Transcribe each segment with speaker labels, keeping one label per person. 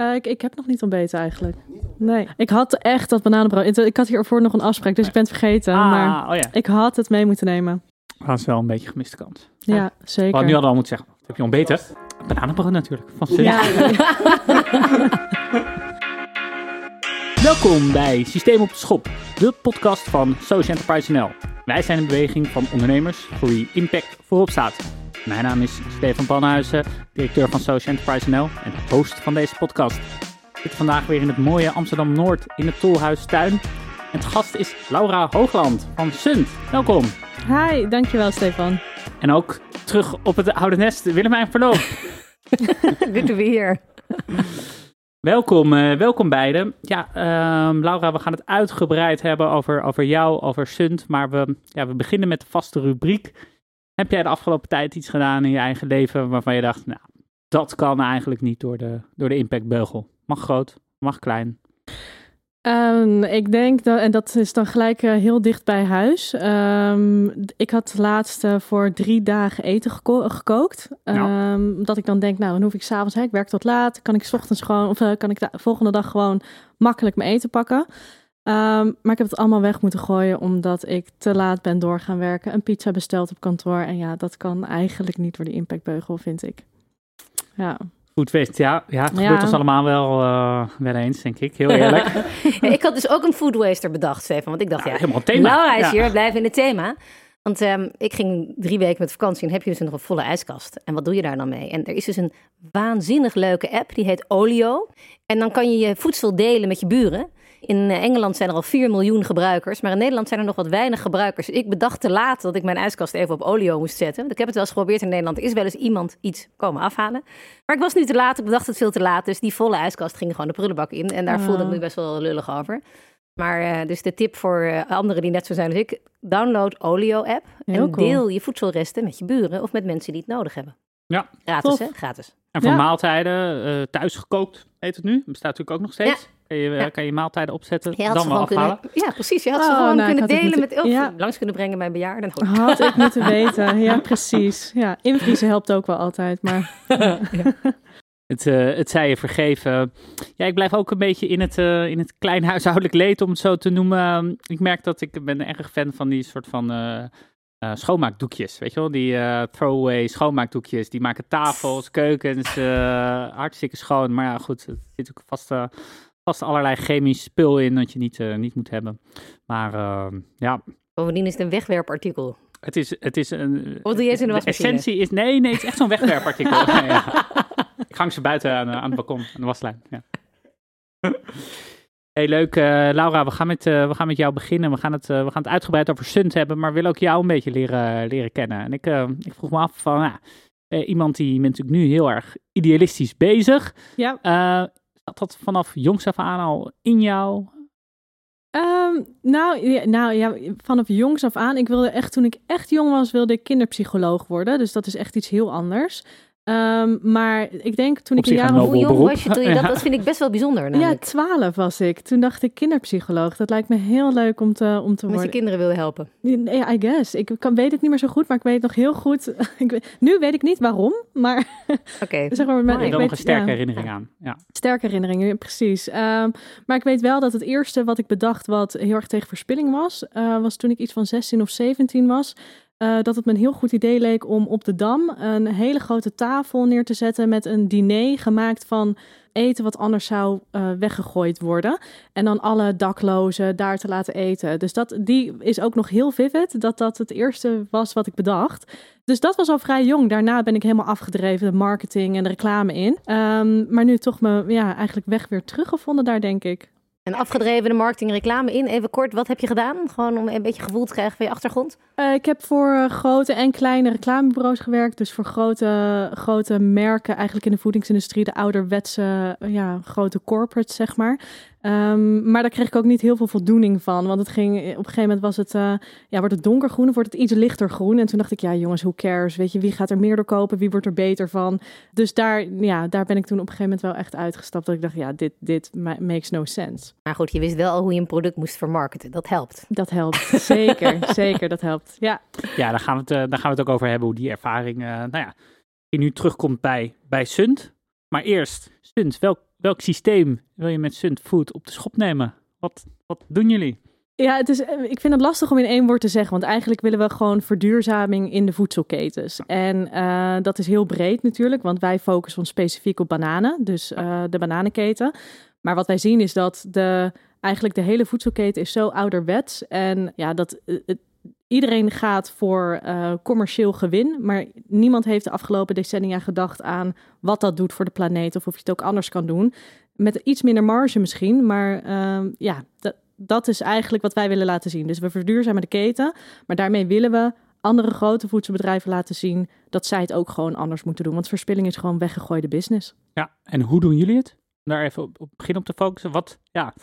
Speaker 1: Eh, ik, ik heb nog niet ontbeten eigenlijk. Nee, ik had echt dat bananenbrood. Ik had hiervoor nog een afspraak, dus ik ben het vergeten.
Speaker 2: Ah,
Speaker 1: maar
Speaker 2: oh ja.
Speaker 1: ik had het mee moeten nemen.
Speaker 2: Dat is wel een beetje gemiste kans.
Speaker 1: Ja,
Speaker 2: Maar
Speaker 1: zeker.
Speaker 2: nu hadden we al moeten zeggen, wat heb je ontbeten? Bananenbrood natuurlijk, van.
Speaker 1: Ja,
Speaker 2: Welkom bij Systeem op de Schop, de podcast van Social Enterprise NL. Wij zijn een beweging van ondernemers voor wie impact voorop staat. Mijn naam is Stefan Panhuizen, directeur van Social Enterprise NL en host van deze podcast. Ik zit vandaag weer in het mooie Amsterdam-Noord in het Tolhuistuin. En het gast is Laura Hoogland van Sunt. Welkom.
Speaker 1: Hi, dankjewel Stefan.
Speaker 2: En ook terug op het oude nest, Willemijn Verloop.
Speaker 3: Dit doen we hier.
Speaker 2: Welkom, eh, welkom beiden. Ja, ehm, Laura, we gaan het uitgebreid hebben over, over jou, over Sunt. Maar we, ja, we beginnen met de vaste rubriek. Heb jij de afgelopen tijd iets gedaan in je eigen leven waarvan je dacht, nou, dat kan eigenlijk niet door de, door de impactbeugel? Mag groot, mag klein.
Speaker 1: Ehm, ik denk dat, en dat is dan gelijk eh, heel dicht bij huis. Ehm, ik had laatst eh, voor drie dagen eten geko- gekookt.
Speaker 2: Ja.
Speaker 1: Ehm, dat ik dan denk, nou, dan hoef ik s'avonds, ik werk tot laat, kan ik 's ochtends gewoon, of eh, kan ik de volgende dag gewoon makkelijk mijn eten pakken. Ehm, maar ik heb het allemaal weg moeten gooien omdat ik te laat ben door gaan werken. Een pizza besteld op kantoor. En ja, dat kan eigenlijk niet door die impactbeugel, vind ik. Ja.
Speaker 2: Goed wist, ja, ja het
Speaker 1: Ja.
Speaker 2: gebeurt ons allemaal wel, eh, wel eens, denk ik. Heel eerlijk.
Speaker 3: Ja, ik had dus ook een food waster bedacht, Stefan. Want ik dacht,
Speaker 2: Ja,
Speaker 3: ja,
Speaker 2: helemaal thema.
Speaker 3: Laura is
Speaker 2: Ja.
Speaker 3: hier, we blijven in het thema. Want ehm, ik ging drie weken met vakantie en heb je dus nog een volle ijskast. En wat doe je daar dan mee? En er is dus een waanzinnig leuke app, die heet Olio. En dan kan je je voedsel delen met je buren. In eh, Engeland zijn er al 4 miljoen gebruikers, maar in Nederland zijn er nog wat weinig gebruikers. Ik bedacht te laat dat ik mijn ijskast even op Olio moest zetten. Ik heb het wel eens geprobeerd in Nederland. Er is wel eens iemand iets komen afhalen. Maar ik was nu te laat, ik bedacht het veel te laat. Dus die volle ijskast ging gewoon de prullenbak in. En daar
Speaker 1: Ah.
Speaker 3: voelde ik me best wel lullig over. Maar eh, dus de tip voor eh, anderen die net zo zijn als ik, download Olio-app en
Speaker 1: cool.
Speaker 3: deel je voedselresten met je buren of met mensen die het nodig hebben.
Speaker 2: Ja.
Speaker 3: Gratis,
Speaker 1: Tof.
Speaker 3: hè? Gratis.
Speaker 2: En voor
Speaker 1: Ja.
Speaker 2: maaltijden, eh thuis gekookt heet het nu. Bestaat natuurlijk ook nog steeds. Kan, je, eh,
Speaker 3: Ja.
Speaker 2: kan je maaltijden opzetten,
Speaker 3: Je
Speaker 2: dan wel
Speaker 3: kunnen,
Speaker 2: afhalen.
Speaker 3: ja, precies. Je had ze
Speaker 1: Oh,
Speaker 3: gewoon
Speaker 1: nou,
Speaker 3: kunnen delen met, of
Speaker 1: ja.
Speaker 3: langs kunnen brengen bij bejaarden.
Speaker 1: Had ik moeten weten. Ja, precies. Ja, invriezen helpt ook wel altijd. Maar
Speaker 2: Het, eh, het zij je vergeven. Ja, ik blijf ook een beetje in het, eh, in het klein huishoudelijk leed, om het zo te noemen. Ik merk dat ik ben erg fan van die soort van eh, eh, schoonmaakdoekjes. Weet je wel, die eh, throwaway schoonmaakdoekjes. Die maken tafels, keukens eh, hartstikke schoon. Maar ja, goed, er zit ook vast, vast allerlei chemisch spul in dat je niet, niet moet hebben. Maar eh, ja,
Speaker 3: Bovendien is het een wegwerpartikel.
Speaker 2: het is, het is een...
Speaker 3: Of doe je het in de
Speaker 2: essentie is... Nee, nee, het is echt zo'n wegwerpartikel. ja, ja. Ik hang ze buiten aan, aan het balkon, aan de waslijn. Ja. Hey, leuk. eh, Laura, we gaan, met, eh, we gaan met jou beginnen. We gaan, het, eh, we gaan het uitgebreid over Sunt hebben, maar willen ook jou een beetje leren, leren kennen. En ik, ik vroeg me af van, iemand die bent natuurlijk nu heel erg idealistisch bezig.
Speaker 1: ja,
Speaker 2: zat dat vanaf jongs af aan al in jou?
Speaker 1: Ehm, nou, ja, nou ja, vanaf jongs af aan. Ik wilde echt, toen ik echt jong was, wilde ik kinderpsycholoog worden. Dus dat is echt iets heel anders. Ehm, maar ik denk toen
Speaker 2: Op
Speaker 1: ik een jaar of
Speaker 3: Hoe jong was je toen je dat?
Speaker 2: Ja.
Speaker 3: Dat vind ik best wel bijzonder
Speaker 1: ja, twaalf was ik. Toen dacht ik kinderpsycholoog. Dat lijkt me heel leuk om te, om te
Speaker 3: Omdat je kinderen wilde helpen.
Speaker 1: Nee, I guess. Ik kan, weet het niet meer zo goed, maar ik weet nog heel goed. ik weet, nu weet ik niet waarom, maar
Speaker 3: Oké.
Speaker 1: zeg maar. Met-
Speaker 2: Ik heb nog een sterke
Speaker 1: ja.
Speaker 2: herinnering aan. Ja.
Speaker 1: Sterke herinneringen, precies. Ehm, maar ik weet wel dat het eerste wat ik bedacht wat heel erg tegen verspilling was, eh, was toen ik iets van 16 of 17 was. Eh, dat het me een heel goed idee leek om op de Dam een hele grote tafel neer te zetten met een diner gemaakt van eten wat anders zou eh, weggegooid worden. En dan alle daklozen daar te laten eten. Dus dat, die is ook nog heel vivid, dat dat het eerste was wat ik bedacht. Dus dat was al vrij jong. Daarna ben ik helemaal afgedreven de marketing en de reclame in. Ehm, maar nu toch me ja, eigenlijk weg weer teruggevonden daar, denk ik.
Speaker 3: En afgedreven marketing reclame in. Even kort, wat heb je gedaan? Gewoon om een beetje gevoel te krijgen van je achtergrond.
Speaker 1: Eh, ik heb voor eh, grote en kleine reclamebureaus gewerkt. Dus voor grote, grote merken, eigenlijk in de voedingsindustrie, de ouderwetse, eh, ja, grote corporates, zeg maar. Ehm, maar daar kreeg ik ook niet heel veel voldoening van. Want het ging, op een gegeven moment was het, eh, ja, wordt het donkergroen of wordt het iets lichter groen? En toen dacht ik, ja jongens, who cares? Weet je, wie gaat er meer door kopen? Wie wordt er beter van? Dus daar, ja, daar ben ik toen op een gegeven moment wel echt uitgestapt. Dat ik dacht, ja, dit, dit ma- makes no sense.
Speaker 3: Maar goed, je wist wel al hoe je een product moest vermarkten. Dat helpt.
Speaker 1: Dat helpt, zeker, zeker, dat helpt. Ja.
Speaker 2: Ja, daar gaan, we het, eh, daar gaan we het ook over hebben, hoe die ervaring, eh, nou ja, die nu terugkomt bij, bij Sunt. Maar eerst, Sunt, welk welk systeem wil je met Sunt Food op de schop nemen? Wat, wat doen jullie?
Speaker 1: Ja, het is, ik vind het lastig om in één woord te zeggen. Want eigenlijk willen we gewoon verduurzaming in de voedselketens. En uh, dat is heel breed natuurlijk. Want wij focussen ons specifiek op bananen. Dus uh, de bananenketen. Maar wat wij zien is dat de, eigenlijk de hele voedselketen is zo ouderwets. En ja, dat het, iedereen gaat voor uh, commercieel gewin. Maar niemand heeft de afgelopen decennia gedacht aan wat dat doet voor de planeet. Of of je het ook anders kan doen. Met iets minder marge misschien. Maar ja, dat dat is eigenlijk wat wij willen laten zien. Dus we verduurzamen de keten, maar daarmee willen we andere grote voedselbedrijven laten zien dat zij het ook gewoon anders moeten doen. Want verspilling is gewoon weggegooide business.
Speaker 2: Ja, en hoe doen jullie het? Daar even op, op begin op te focussen. Wat, ja.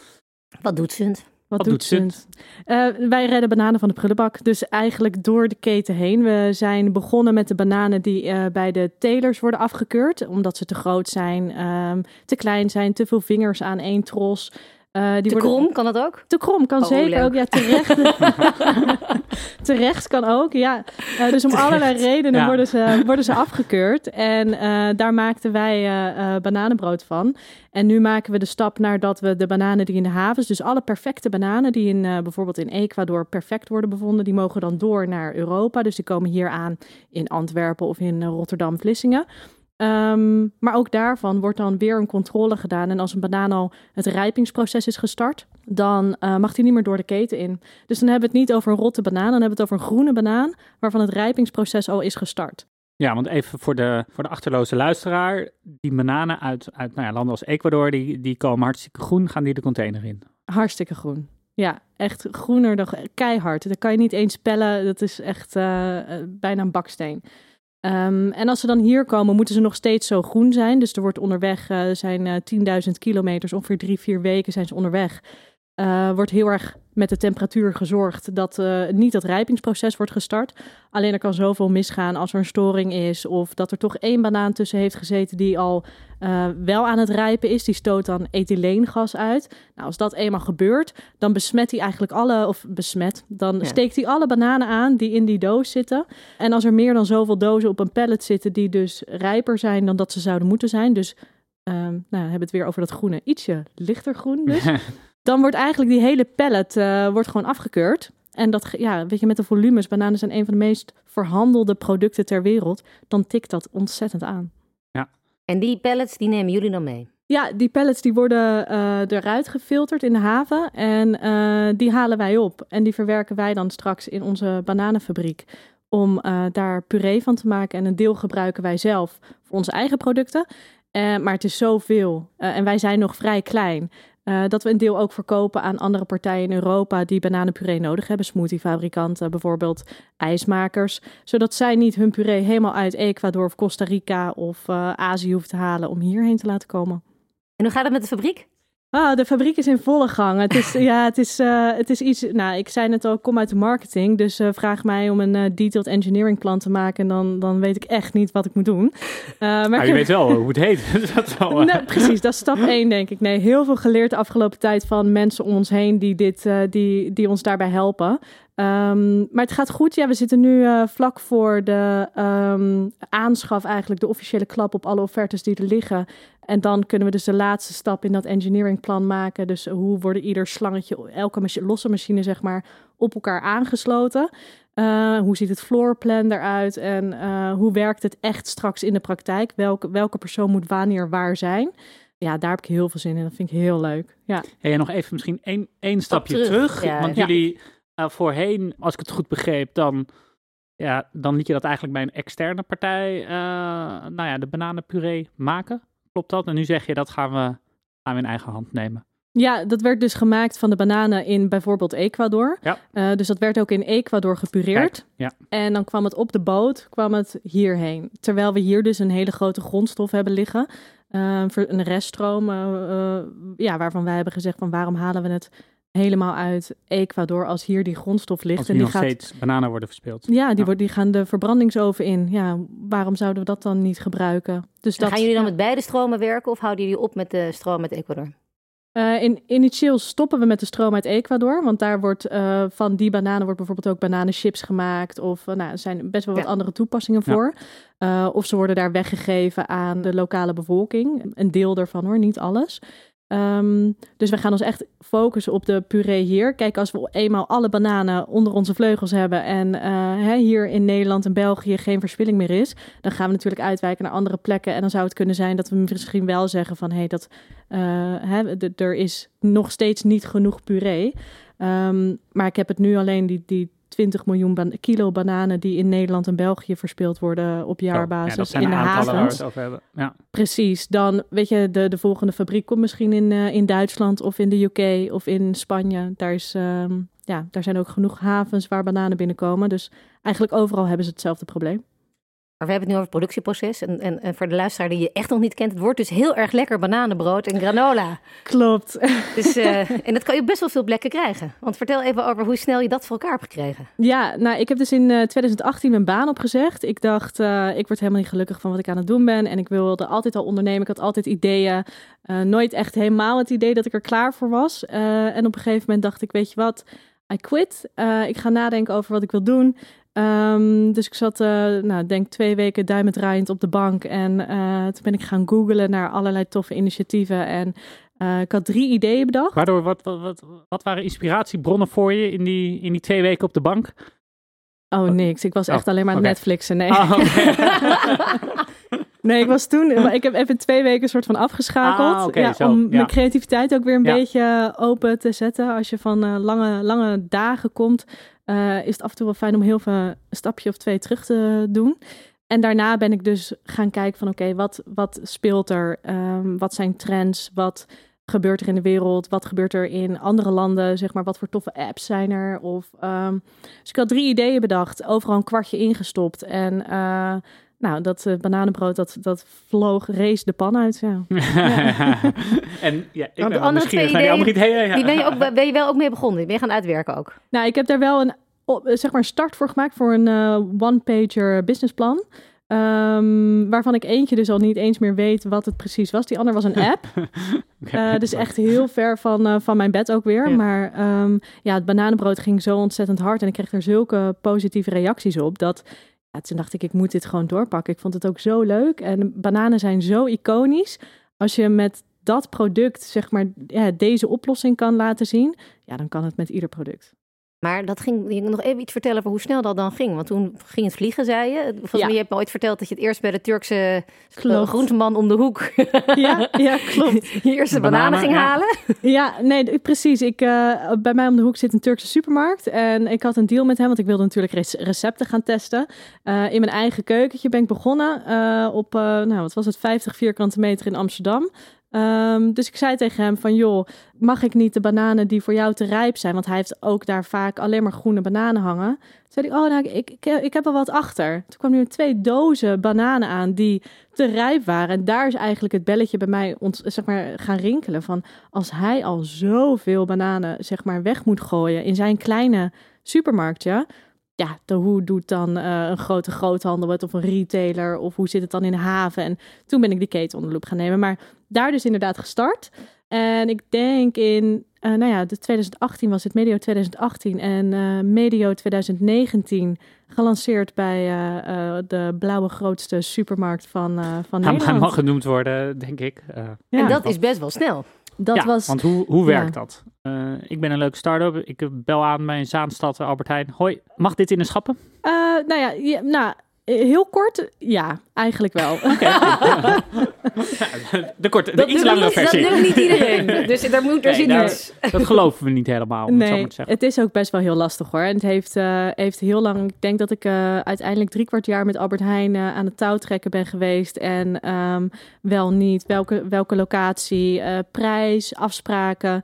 Speaker 3: Wat doet Sunt?
Speaker 1: Wat, doet Sunt? Uh, wij redden bananen van de prullenbak. Dus eigenlijk door de keten heen. We zijn begonnen met de bananen die uh, bij de telers worden afgekeurd. Omdat ze te groot zijn, um, te klein zijn, te veel vingers aan één tros.
Speaker 3: Uh, die te worden... krom, kan dat ook?
Speaker 1: Te krom kan oh, zeker ook. Ja, terecht. terecht kan ook, ja. Uh, dus om allerlei redenen ja. worden, ze, worden ze afgekeurd. En uh, daar maakten wij bananenbrood van. En nu maken we de stap naar dat we de bananen die in de havens... dus alle perfecte bananen die in, bijvoorbeeld in Ecuador perfect worden bevonden... die mogen dan door naar Europa. Dus die komen hier aan in Antwerpen of in Rotterdam-Vlissingen. Um, maar ook daarvan wordt dan weer een controle gedaan. En als een banaan al het rijpingsproces is gestart, dan uh, mag die niet meer door de keten in. Dus dan hebben we het niet over een rotte banaan, dan hebben we het over een groene banaan, waarvan het rijpingsproces al is gestart.
Speaker 2: Ja, want even voor de, voor de achterloze luisteraar. Die bananen uit, uit nou ja, landen als Ecuador, die, die komen hartstikke groen, gaan die de container in?
Speaker 1: Hartstikke groen. Ja, echt groener dan keihard. Dat kan je niet eens spellen. Dat is echt uh, bijna een baksteen. Um, en als ze dan hier komen, moeten ze nog steeds zo groen zijn. Dus er wordt onderweg, uh, zijn uh, 10.000 kilometers, ongeveer drie, vier weken zijn ze onderweg. Uh, wordt heel erg met de temperatuur gezorgd dat uh, niet dat rijpingsproces wordt gestart. Alleen er kan zoveel misgaan als er een storing is of dat er toch één banaan tussen heeft gezeten die al uh, wel aan het rijpen is. Die stoot dan ethyleengas uit. Nou, als dat eenmaal gebeurt, dan besmet hij eigenlijk alle, of besmet, dan ja. steekt hij alle bananen aan die in die doos zitten. En als er meer dan zoveel dozen op een pallet zitten die dus rijper zijn dan dat ze zouden moeten zijn, dus um, nou, we hebben het weer over dat groene, ietsje lichter groen dus. dan wordt eigenlijk die hele pallet uh, wordt gewoon afgekeurd. En dat, ja, weet je, met de volumes, bananen zijn een van de meest verhandelde producten ter wereld, dan tikt dat ontzettend aan.
Speaker 2: Ja.
Speaker 3: En die pallets, die nemen jullie dan mee?
Speaker 1: Ja, die pallets die worden uh, eruit gefilterd in de haven en uh, die halen wij op. En die verwerken wij dan straks in onze bananenfabriek om uh, daar puree van te maken. En een deel gebruiken wij zelf voor onze eigen producten. maar het is zoveel en wij zijn nog vrij klein. Uh, dat we een deel ook verkopen aan andere partijen in Europa die bananenpuree nodig hebben. Smoothiefabrikanten, bijvoorbeeld ijsmakers. Zodat zij niet hun puree helemaal uit Ecuador of Costa Rica of uh, Azië hoeven te halen om hierheen te laten komen.
Speaker 3: En hoe gaat het met de fabriek?
Speaker 1: Ah, de fabriek is in volle gang. Het is, ja, het is, uh, het is iets. Nou, ik zei net al, ik kom uit de marketing. Dus uh, vraag mij om een uh, detailed engineering plan te maken. En dan, dan weet ik echt niet wat ik moet doen.
Speaker 2: maar nou, je weet wel hoe het heet. dat
Speaker 1: wel, precies, dat is stap één, denk ik. Nee, heel veel geleerd de afgelopen tijd van mensen om ons heen die, dit, die, die ons daarbij helpen. Um, maar het gaat goed. Ja, we zitten nu uh, vlak voor de um, aanschaf, eigenlijk de officiële klap op alle offertes die er liggen. En dan kunnen we dus de laatste stap in dat engineeringplan maken. Dus hoe worden ieder slangetje, elke losse machine zeg maar, op elkaar aangesloten. Uh, hoe ziet het floorplan eruit en uh, hoe werkt het echt straks in de praktijk? Welke, welke persoon moet wanneer waar zijn? Ja, daar heb ik heel veel zin in. Dat vind ik heel leuk. Ja.
Speaker 2: Hey, en nog even misschien één, één stapje terug. terug ja. Want jullie uh, voorheen, als ik het goed begreep, dan, ja, dan liet je dat eigenlijk bij een externe partij, uh, nou ja, de bananenpuree maken. Klopt dat? En nu zeg je dat gaan we, gaan we in eigen hand nemen.
Speaker 1: Ja, dat werd dus gemaakt van de bananen in bijvoorbeeld Ecuador. Ja. Uh, dus dat werd ook in Ecuador gepureerd.
Speaker 2: ja.
Speaker 1: En dan kwam het op de boot, kwam het hierheen. Terwijl we hier dus een hele grote grondstof hebben liggen. Uh, een reststroom, uh, ja, waarvan wij hebben gezegd van waarom halen we het helemaal uit Ecuador als hier die grondstof ligt.
Speaker 2: Als en die nog gaat... steeds bananen worden verspeeld.
Speaker 1: Ja, die, ja. die gaan de verbrandingsoven in. Ja, waarom zouden we dat dan niet gebruiken?
Speaker 3: Dus dat, gaan jullie dan ja. met beide stromen werken of houden jullie op met de stroom met Ecuador?
Speaker 1: Uh, in, initieel stoppen we met de stroom uit Ecuador, want daar wordt uh, van die bananen wordt bijvoorbeeld ook bananenchips gemaakt of uh, nou, er zijn best wel wat ja. andere toepassingen voor. Ja. of ze worden daar weggegeven aan de lokale bevolking, een deel daarvan hoor, niet alles. Um, dus we gaan ons echt focussen op de puree hier. Kijk, als we eenmaal alle bananen onder onze vleugels hebben en hè, hier in Nederland en België geen verspilling meer is, dan gaan we natuurlijk uitwijken naar andere plekken. En dan zou het kunnen zijn dat we misschien wel zeggen van hé, hey, dat hè, er is nog steeds niet genoeg puree. Um, maar ik heb het nu alleen die, die 20 miljoen ban kilo bananen die in Nederland en België verspeeld worden op jaarbasis
Speaker 2: ja,
Speaker 1: in de havens.
Speaker 2: Ja.
Speaker 1: Precies. Dan weet je, de, de volgende fabriek komt misschien in, uh, in Duitsland of in de UK of in Spanje. Daar, is, um, ja, daar zijn ook genoeg havens waar bananen binnenkomen. Dus eigenlijk overal hebben ze hetzelfde probleem.
Speaker 3: Maar we hebben het nu over het productieproces. En, en, en, voor de luisteraar die je echt nog niet kent, het wordt dus heel erg lekker bananenbrood en granola.
Speaker 1: Klopt.
Speaker 3: Dus, uh, en dat kan je best wel veel plekken krijgen. Want vertel even over hoe snel je dat voor elkaar hebt gekregen.
Speaker 1: Ja, nou, ik heb dus in uh, 2018 mijn baan opgezegd. Ik dacht, uh, ik word helemaal niet gelukkig van wat ik aan het doen ben. En ik wilde altijd al ondernemen. Ik had altijd ideeën. Nooit echt helemaal het idee dat ik er klaar voor was. en op een gegeven moment dacht ik, weet je wat, I quit. ik ga nadenken over wat ik wil doen. Um, dus ik zat, uh, nou, denk twee weken duimen draaiend op de bank. En uh, toen ben ik gaan googlen naar allerlei toffe initiatieven. En uh, ik had drie ideeën bedacht.
Speaker 2: Waardoor, wat, wat, wat, wat, waren inspiratiebronnen voor je in die, in die twee weken op de bank?
Speaker 1: Oh, niks. Ik was echt oh, alleen maar okay. Netflixen. Nee. Oh, okay. nee, ik was toen... Ik heb even twee weken een soort van afgeschakeld.
Speaker 2: Ah, okay,
Speaker 1: ja,
Speaker 2: zo.
Speaker 1: om
Speaker 2: ja.
Speaker 1: mijn creativiteit ook weer een ja. beetje open te zetten. Als je van lange, lange dagen komt... Uh, is het af en toe wel fijn om heel veel een stapje of twee terug te doen. En daarna ben ik dus gaan kijken van oké, wat, wat speelt er? Um, wat zijn trends? Wat gebeurt er in de wereld? Wat gebeurt er in andere landen? Zeg maar, wat voor toffe apps zijn er? Of, um, dus ik had drie ideeën bedacht, overal een kwartje ingestopt. En uh, nou, dat uh, bananenbrood, dat, dat vloog, race de pan uit. Ja.
Speaker 2: ja. en ja, ik
Speaker 3: Want
Speaker 2: ben
Speaker 3: de andere twee
Speaker 2: naar die andere ideeën. Ja.
Speaker 3: Die ben je, ook, ben je wel ook mee begonnen? Ben je gaan uitwerken ook?
Speaker 1: Nou, ik heb daar wel een, zeg maar, start voor gemaakt voor een uh, one-pager businessplan. Um, waarvan ik eentje dus al niet eens meer weet wat het precies was. Die ander was een app. okay. uh, dus echt heel ver van, uh, van mijn bed ook weer. Ja. Maar um, ja, het bananenbrood ging zo ontzettend hard. En ik kreeg er zulke positieve reacties op. Dat ja, toen dacht ik, ik moet dit gewoon doorpakken. Ik vond het ook zo leuk. En bananen zijn zo iconisch. Als je met dat product, zeg maar, ja, deze oplossing kan laten zien, ja, dan kan het met ieder product.
Speaker 3: Maar dat ging, je nog even iets vertellen over hoe snel dat dan ging. Want toen ging het vliegen, zei je. Volgens ja. mij, je hebt me ooit verteld dat je het eerst bij de Turkse klopt. groenteman om de hoek...
Speaker 1: Ja, ja klopt.
Speaker 3: je eerste bananen, bananen ging
Speaker 1: ja.
Speaker 3: halen.
Speaker 1: Ja, nee, precies. Ik, uh, bij mij om de hoek zit een Turkse supermarkt. En ik had een deal met hem, want ik wilde natuurlijk recepten gaan testen. Uh, in mijn eigen keukentje ben ik begonnen uh, op, nou, wat was het, 50 vierkante meter in Amsterdam. Um, dus ik zei tegen hem van, joh, mag ik niet de bananen die voor jou te rijp zijn? Want hij heeft ook daar vaak alleen maar groene bananen hangen. Toen zei hij, oh, nou, ik, ik, ik heb er wat achter. Toen kwam nu twee dozen bananen aan die te rijp waren. En daar is eigenlijk het belletje bij mij ont, zeg maar, gaan rinkelen van... als hij al zoveel bananen zeg maar, weg moet gooien in zijn kleine supermarktje ja, de, hoe doet dan uh, een grote groothandel het of een retailer of hoe zit het dan in de haven? En toen ben ik die keten onder de loep gaan nemen. Maar daar dus inderdaad gestart. En ik denk in, uh, nou ja, de 2018 was het, medio 2018 en uh, medio 2019 gelanceerd bij de blauwe grootste supermarkt van, van
Speaker 2: ja,
Speaker 1: Nederland.
Speaker 2: Hij mag genoemd worden, denk ik.
Speaker 3: ja, en dat is best wel snel.
Speaker 1: Dat
Speaker 2: ja,
Speaker 1: was,
Speaker 2: want hoe, hoe werkt ja. dat? Uh, ik ben een leuke start-up. Ik bel aan mijn Zaanstad Albert Heijn. Hoi, mag dit in de schappen?
Speaker 1: Uh, nou ja, ja, nou, heel kort, ja, eigenlijk wel.
Speaker 2: Okay. ja, de korte, de
Speaker 3: dat
Speaker 2: iets langere versie.
Speaker 3: Dat doet niet iedereen. Dus daar moet er
Speaker 2: nee,
Speaker 3: nee,
Speaker 2: dat, geloven we niet helemaal. Om
Speaker 1: nee,
Speaker 2: het, zo te zeggen.
Speaker 1: het is ook best wel heel lastig hoor. En het heeft, uh, heeft heel lang, ik denk dat ik uh, uiteindelijk drie kwart jaar met Albert Heijn uh, aan het touw trekken ben geweest. En um, wel niet, welke, welke locatie, prijs, afspraken.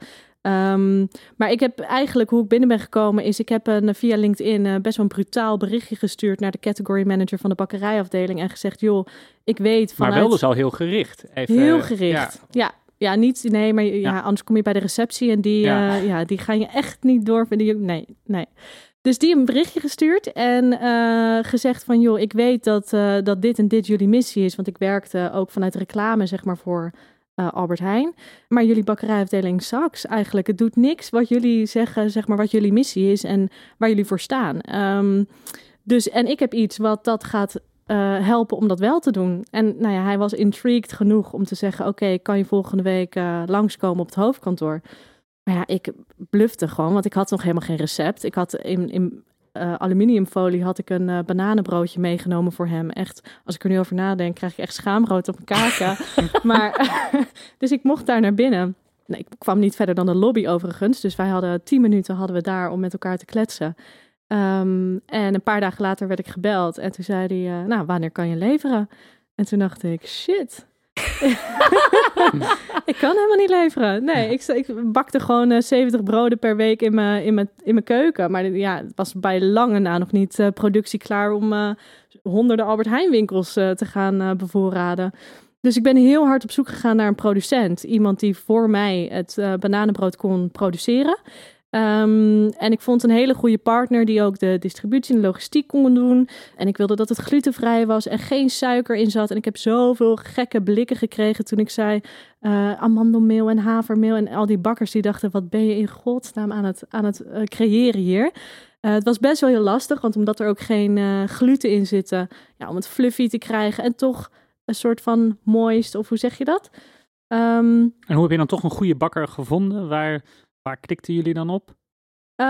Speaker 1: Um, maar ik heb eigenlijk, hoe ik binnen ben gekomen, is ik heb een, via LinkedIn uh, best wel een brutaal berichtje gestuurd naar de category manager van de bakkerijafdeling en gezegd, joh, ik weet vanuit...
Speaker 2: Maar wel dus al heel gericht. Even,
Speaker 1: heel gericht, ja. ja. Ja, niet, nee, maar ja, ja, anders kom je bij de receptie en die,
Speaker 2: Ja.
Speaker 1: uh, ja, die gaan je echt niet doorvinden. Nee, nee. Dus die een berichtje gestuurd en uh, gezegd van, joh, ik weet dat, uh, dat dit en dit jullie missie is. Want ik werkte ook vanuit reclame, zeg maar, voor eh, Albert Heijn. Maar jullie bakkerijafdeling Saks eigenlijk. Het doet niks wat jullie zeggen, zeg maar, wat jullie missie is en waar jullie voor staan. Ehm, dus, en ik heb iets wat dat gaat uh, helpen om dat wel te doen. En nou ja, hij was intrigued genoeg om te zeggen: Oké, kan je volgende week uh, langskomen op het hoofdkantoor? Maar ja, ik blufte gewoon, want ik had nog helemaal geen recept. Ik had in, in uh, aluminiumfolie had ik een uh, bananenbroodje meegenomen voor hem. Echt, als ik er nu over nadenk, krijg ik echt schaamrood op mijn kaken. maar, dus ik mocht daar naar binnen. Nee, ik kwam niet verder dan de lobby overigens. Dus wij hadden tien minuten hadden we daar om met elkaar te kletsen. Um, en een paar dagen later werd ik gebeld. En toen zei hij, uh, nou, wanneer kan je leveren? En toen dacht ik, shit. ik kan helemaal niet leveren. Nee, ik, ik bakte gewoon uh, 70 broden per week in mijn, in mijn, in mijn keuken. Maar ja, het was bij lange na nog niet uh, productie klaar om uh, honderden Albert Heijn winkels te gaan bevoorraden. Dus ik ben heel hard op zoek gegaan naar een producent. Iemand die voor mij het bananenbrood kon produceren. Um, en ik vond een hele goede partner die ook de distributie en de logistiek kon doen. En ik wilde dat het glutenvrij was en geen suiker in zat. En ik heb zoveel gekke blikken gekregen toen ik zei uh, amandelmeel en havermeel. En al die bakkers die dachten, wat ben je in godsnaam aan het, aan het uh, creëren hier? Uh, het was best wel heel lastig, want omdat er ook geen gluten in zitten, ja, om het fluffy te krijgen en toch een soort van moist, of hoe zeg je dat? Um,
Speaker 2: en hoe heb je dan toch een goede bakker gevonden waar Waar klikten jullie dan op?
Speaker 1: Uh,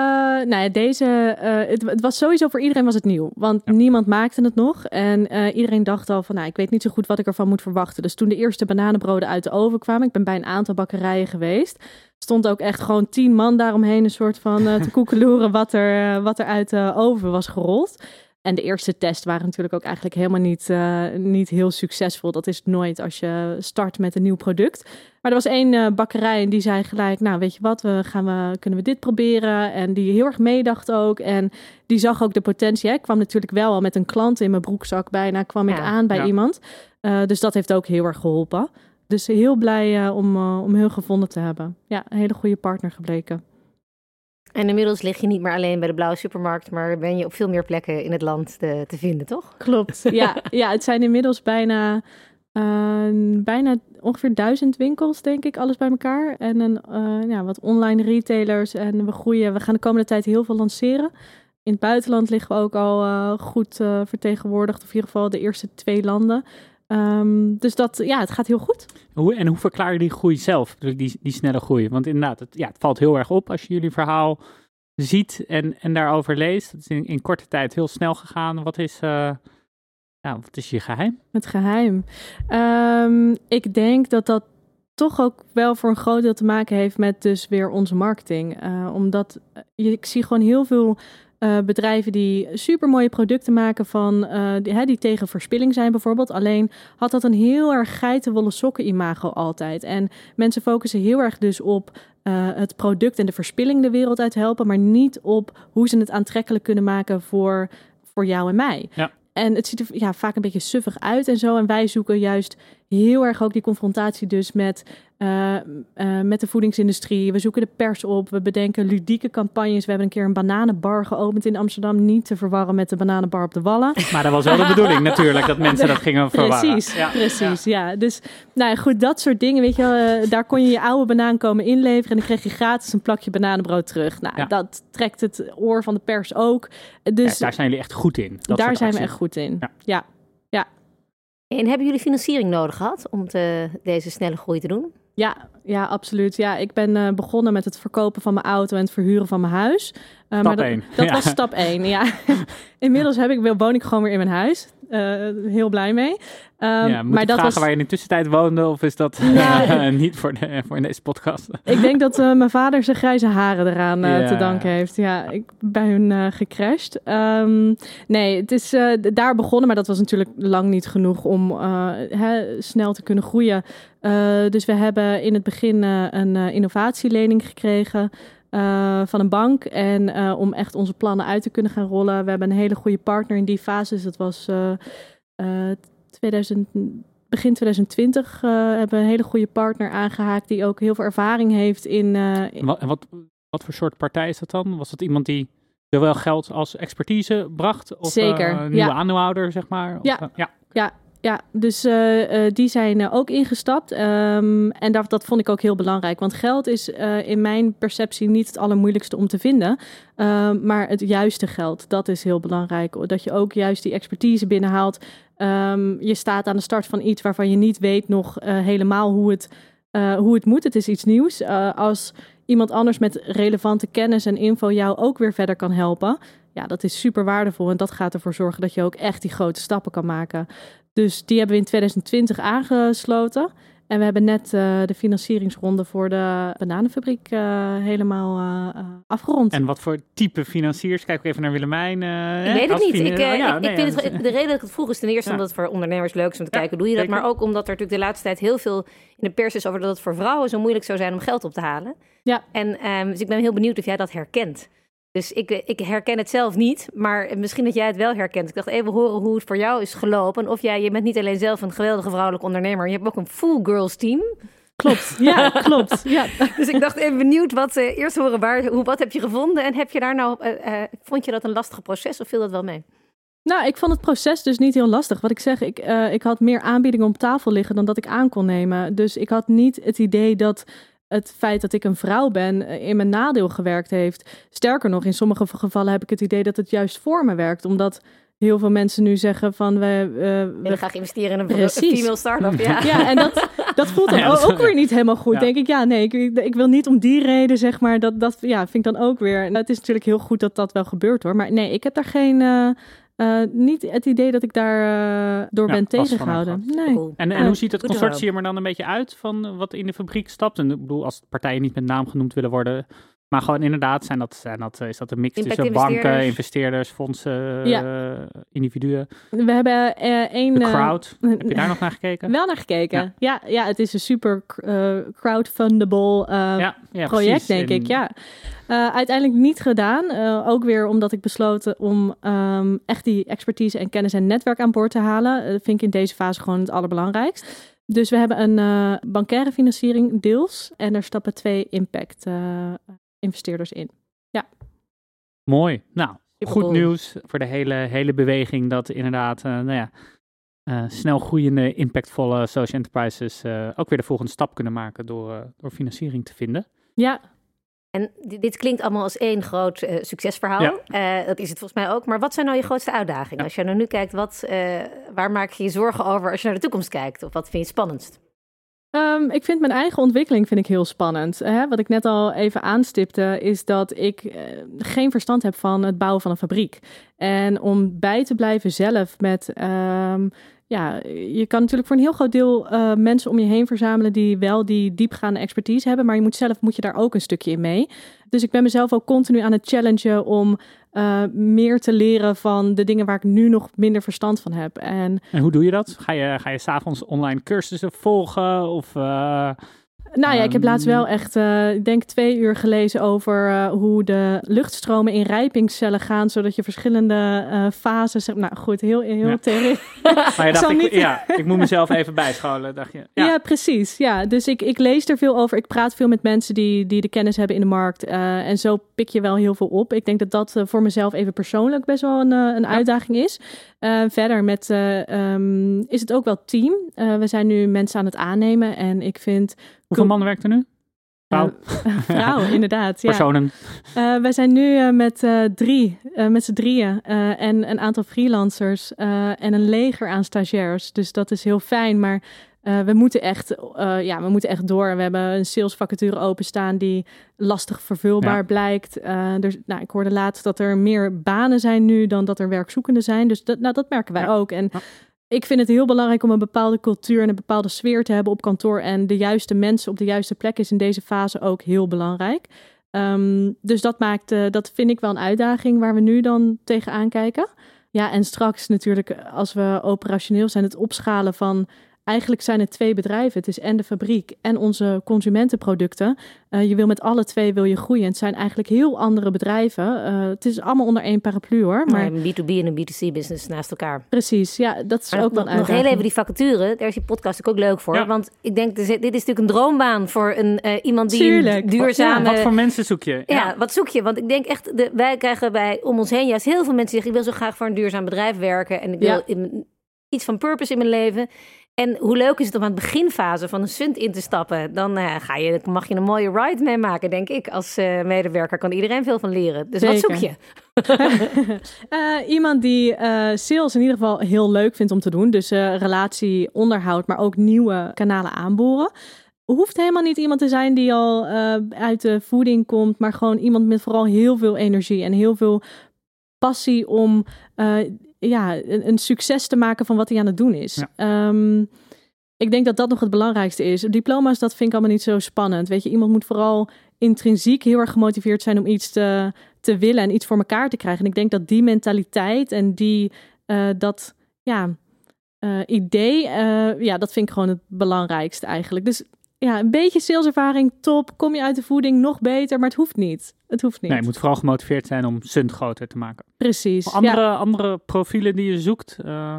Speaker 1: nou ja, deze, uh, het, het, was sowieso voor iedereen was het nieuw, want ja. niemand maakte het nog. En uh, iedereen dacht al van, nou, ik weet niet zo goed wat ik ervan moet verwachten. Dus toen de eerste bananenbroden uit de oven kwamen, ik ben bij een aantal bakkerijen geweest, stond ook echt gewoon tien man daaromheen een soort van te koekeloeren wat er, wat er uit de oven was gerold. En de eerste test waren natuurlijk ook eigenlijk helemaal niet, uh, niet heel succesvol. Dat is nooit als je start met een nieuw product. Maar er was één uh, bakkerij en die zei gelijk, nou weet je wat, we gaan we, kunnen we dit proberen? En die heel erg meedacht ook. En die zag ook de potentie. Hè? Ik kwam natuurlijk wel al met een klant in mijn broekzak bijna, kwam ja, ik aan bij ja. iemand. Uh, dus dat heeft ook heel erg geholpen. Dus heel blij om, om heel gevonden te hebben. Ja, een hele goede partner gebleken.
Speaker 3: En inmiddels lig je niet meer alleen bij de blauwe supermarkt, maar ben je op veel meer plekken in het land te, te vinden, toch?
Speaker 1: Klopt. Ja, ja, het zijn inmiddels bijna, uh, bijna ongeveer duizend winkels, denk ik, alles bij elkaar. En een, uh, ja, wat online retailers. En we groeien. We gaan de komende tijd heel veel lanceren. In het buitenland liggen we ook al uh, goed vertegenwoordigd, of in ieder geval de eerste twee landen. Um, dus dat, ja, het gaat heel goed.
Speaker 2: Hoe, en hoe verklaar je die groei zelf, die, die snelle groei? Want inderdaad, het, ja, het valt heel erg op als je jullie verhaal ziet en, en daarover leest. Het is in, in korte tijd heel snel gegaan. Wat is, uh, ja, wat is je geheim?
Speaker 1: Het geheim? Um, ik denk dat dat toch ook wel voor een groot deel te maken heeft met dus weer onze marketing. Uh, omdat je, ik zie gewoon heel veel uh, bedrijven die super mooie producten maken van uh, die, hè, die tegen verspilling zijn bijvoorbeeld. Alleen had dat een heel erg geitenwolle sokken imago altijd. En mensen focussen heel erg dus op uh, het product en de verspilling de wereld uit helpen, maar niet op hoe ze het aantrekkelijk kunnen maken voor, voor jou en mij.
Speaker 2: Ja.
Speaker 1: En het ziet er ja, vaak een beetje suffig uit en zo. En wij zoeken juist heel erg ook die confrontatie dus met, uh, uh, met de voedingsindustrie. We zoeken de pers op. We bedenken ludieke campagnes. We hebben een keer een bananenbar geopend in Amsterdam. Niet te verwarren met de bananenbar op de Wallen.
Speaker 2: Maar dat was wel de bedoeling natuurlijk, dat mensen dat gingen verwarren.
Speaker 1: Precies, ja. precies. Ja. ja. Dus nou ja, goed, dat soort dingen, weet je. Uh, daar kon je je oude banaan komen inleveren en dan kreeg je gratis een plakje bananenbrood terug. Nou, dat trekt het oor van de pers ook. Dus
Speaker 2: daar zijn jullie echt goed in.
Speaker 1: daar zijn we echt goed in, ja. ja.
Speaker 3: En hebben jullie financiering nodig gehad om te, deze snelle groei te doen?
Speaker 1: Ja, ja, absoluut. Ja, ik ben uh, begonnen met het verkopen van mijn auto en het verhuren van mijn huis.
Speaker 2: Uh, stap 1.
Speaker 1: Dat, dat ja. was stap 1, ja. Inmiddels heb ik, woon ik gewoon weer in mijn huis. Uh, heel blij mee. Um,
Speaker 2: ja, maar dat was waar je in de tussentijd woonde, of is dat ja, niet voor, de, voor in deze podcast?
Speaker 1: ik denk dat mijn vader zijn grijze haren eraan te danken heeft. Ja, ik ben bij hun gecrashed. Um, nee, het is daar begonnen, maar dat was natuurlijk lang niet genoeg om hè, snel te kunnen groeien. dus we hebben in het begin een innovatielening gekregen. Uh, van een bank. En uh, om echt onze plannen uit te kunnen gaan rollen. We hebben een hele goede partner in die fase. Dus dat was uh, 2000, begin 2020 hebben we een hele goede partner aangehaakt. Die ook heel veel ervaring heeft in.
Speaker 2: in... Wat, wat, wat voor soort partij is dat dan? Was dat iemand die zowel geld als expertise bracht? Of
Speaker 1: Zeker.
Speaker 2: nieuwe
Speaker 1: ja.
Speaker 2: aandeelhouder, zeg maar? Of,
Speaker 1: ja. ja. ja. Ja, dus uh, die zijn ook ingestapt. Um, en dat, dat vond ik ook heel belangrijk. Want geld is in mijn perceptie niet het allermoeilijkste om te vinden. Um, maar het juiste geld, dat is heel belangrijk. Dat je ook juist die expertise binnenhaalt. Um, je staat aan de start van iets waarvan je niet weet nog helemaal hoe het, hoe het moet. Het is iets nieuws. als iemand anders met relevante kennis en info jou ook weer verder kan helpen. Ja, dat is super waardevol. En dat gaat ervoor zorgen dat je ook echt die grote stappen kan maken. Dus die hebben we in 2020 aangesloten. En we hebben net uh, de financieringsronde voor de bananenfabriek uh, helemaal uh, afgerond.
Speaker 2: En wat voor type financiers? Kijk even naar Willemijn.
Speaker 3: ik weet het niet. Ik, oh, ja, ik, nee, ik vind het, de reden dat ik het vroeg is ten eerste ja. omdat het voor ondernemers leuk is om te kijken, doe je dat? Maar ook omdat er natuurlijk de laatste tijd heel veel in de pers is over dat het voor vrouwen zo moeilijk zou zijn om geld op te halen. Ja. En um, dus ik ben heel benieuwd of jij dat herkent. Dus ik, ik herken het zelf niet, maar misschien dat jij het wel herkent. Ik dacht even horen hoe het voor jou is gelopen. Of jij, je bent niet alleen zelf een geweldige vrouwelijke ondernemer, je hebt ook een full girls team.
Speaker 1: Klopt, ja, klopt. Ja.
Speaker 3: Dus ik dacht even benieuwd, wat, uh, eerst horen waar, hoe, wat heb je gevonden? En heb je daar nou, uh, uh, vond je dat een lastig proces of viel dat wel mee?
Speaker 1: Nou, ik vond het proces dus niet heel lastig. Wat ik zeg, ik, ik had meer aanbiedingen op tafel liggen dan dat ik aan kon nemen. Dus ik had niet het idee dat het feit dat ik een vrouw ben eh, in mijn nadeel gewerkt heeft. Sterker nog, in sommige gevallen heb ik het idee dat het juist voor me werkt. Omdat heel veel mensen nu zeggen van we,
Speaker 3: uh, we graag investeren in een, Precies. female start-up. Ja,
Speaker 1: ja en dat, dat voelt dan ook weer niet helemaal goed. Denk ik, ja, nee, ik, ik, wil niet om die reden, zeg maar, dat, dat ja, vind ik dan ook weer. het is natuurlijk heel goed dat dat wel gebeurt hoor. Maar nee, ik heb daar geen, uh, uh, niet het idee dat ik daar uh, door ja, ben tegengehouden. Nee.
Speaker 2: En, en hoe ziet het consortium er dan een beetje uit van wat in de fabriek stapt? En ik bedoel, als partijen niet met naam genoemd willen worden, maar gewoon inderdaad, zijn dat, zijn dat, is dat een mix tussen banken, investeerders, fondsen, ja. uh, individuen?
Speaker 1: We hebben uh, één...
Speaker 2: De crowd, uh, heb je daar nog naar gekeken?
Speaker 1: Wel naar gekeken, ja. Ja, ja het is een super crowdfundable ja, project, precies. denk In... ik, ja. uiteindelijk niet gedaan, ook weer omdat ik besloten om um, echt die expertise en kennis en netwerk aan boord te halen. Dat vind ik in deze fase gewoon het allerbelangrijkst. Dus we hebben een uh, bankaire financiering deels en er stappen twee impact uh, investeerders in. Ja.
Speaker 2: Mooi. Nou, goed nieuws voor de hele, hele beweging dat inderdaad, uh, nou ja, uh, snel groeiende, impactvolle social enterprises uh, ook weer de volgende stap kunnen maken door, door financiering te vinden.
Speaker 1: Ja.
Speaker 3: En dit klinkt allemaal als één groot succesverhaal. Ja. dat is het volgens mij ook. Maar wat zijn nou je grootste uitdagingen? Ja. Als je nou nu kijkt, wat, waar maak je je zorgen over als je naar de toekomst kijkt? Of wat vind je spannendst?
Speaker 1: Um, ik vind mijn eigen ontwikkeling vind ik heel spannend. Hè? Wat ik net al even aanstipte, is dat ik uh, geen verstand heb van het bouwen van een fabriek. En om bij te blijven zelf met. Um, ja, je kan natuurlijk voor een heel groot deel uh, mensen om je heen verzamelen die wel die diepgaande expertise hebben, maar je moet zelf moet je daar ook een stukje in mee. Dus ik ben mezelf ook continu aan het challengen om uh, meer te leren van de dingen waar ik nu nog minder verstand van heb. En,
Speaker 2: hoe doe je dat? Ga je, ga je s'avonds online cursussen volgen? Of, uh,
Speaker 1: nou ja, ik heb laatst wel echt, uh, ik denk twee uur gelezen over uh, hoe de luchtstromen in rijpingscellen gaan, zodat je verschillende uh, fases hebt. Nou goed, heel, heel ja. theoretisch.
Speaker 2: maar je dacht, ik, niet... ja, ik moet mezelf even bijscholen, dacht je.
Speaker 1: Ja, ja precies. Ja, dus ik, ik lees er veel over. Ik praat veel met mensen die, die de kennis hebben in de markt. en zo pik je wel heel veel op. Ik denk dat dat voor mezelf even persoonlijk best wel een, een uitdaging is. verder met, um, is het ook wel team. we zijn nu mensen aan het aannemen en ik vind
Speaker 2: Hoeveel mannen werkt er nu?
Speaker 1: Vrouw. Uh, vrouw, inderdaad.
Speaker 2: Ja. Personen.
Speaker 1: Uh, wij zijn nu uh, met drie, met z'n drieën en een aantal freelancers en een leger aan stagiairs. Dus dat is heel fijn, maar we moeten echt, ja, we moeten echt door. We hebben een salesvacature openstaan die lastig vervulbaar ja. blijkt. dus, nou, ik hoorde laatst dat er meer banen zijn nu dan dat er werkzoekenden zijn. Dus dat, nou, dat merken wij ja. ook. En ik vind het heel belangrijk om een bepaalde cultuur en een bepaalde sfeer te hebben op kantoor. En de juiste mensen op de juiste plek is in deze fase ook heel belangrijk. Um, dus dat maakt, uh, dat vind ik wel een uitdaging waar we nu dan tegenaan kijken. Ja, en straks natuurlijk, als we operationeel zijn, het opschalen van Eigenlijk zijn het twee bedrijven. Het is en de fabriek en onze consumentenproducten. Uh, je wil met alle twee wil je groeien. Het zijn eigenlijk heel andere bedrijven. Uh, het is allemaal onder één paraplu hoor. Maar
Speaker 3: een B2B en een B2C business naast elkaar.
Speaker 1: Precies, ja, dat is maar ook wel een
Speaker 3: Nog heel even die vacature. Daar is die podcast ook leuk voor. Ja. Want ik denk, dit is natuurlijk een droombaan voor een, uh, iemand die Tuurlijk. duurzame...
Speaker 2: Ja, wat voor mensen zoek je?
Speaker 3: Ja, ja wat zoek je? Want ik denk echt, de, wij krijgen bij om ons heen juist heel veel mensen die zeggen... ik wil zo graag voor een duurzaam bedrijf werken. En ik wil in, iets van purpose in mijn leven. En hoe leuk is het om aan het beginfase van een stunt in te stappen? Dan eh, ga je, mag je een mooie ride meemaken, denk ik. Als eh, medewerker kan iedereen veel van leren. Dus wat zoek je?
Speaker 1: uh, iemand die sales in ieder geval heel leuk vindt om te doen. Dus relatie, onderhoud, maar ook nieuwe kanalen aanboren hoeft helemaal niet iemand te zijn die al uit de voeding komt, maar gewoon iemand met vooral heel veel energie en heel veel passie om ja, een, een, succes te maken van wat hij aan het doen is. Ehm, ik denk dat dat nog het belangrijkste is. Diploma's, dat vind ik allemaal niet zo spannend. Weet je, iemand moet vooral intrinsiek heel erg gemotiveerd zijn om iets te, te willen en iets voor elkaar te krijgen. En ik denk dat die mentaliteit en die, uh, dat, ja, uh, idee, uh, ja, dat vind ik gewoon het belangrijkste eigenlijk. Dus ja, een beetje saleservaring, top. Kom je uit de voeding, nog beter. Maar het hoeft niet. Het hoeft niet.
Speaker 2: Nee, je moet vooral gemotiveerd zijn om Sunt groter te maken.
Speaker 1: Precies.
Speaker 2: Andere, andere profielen die je zoekt? Uh,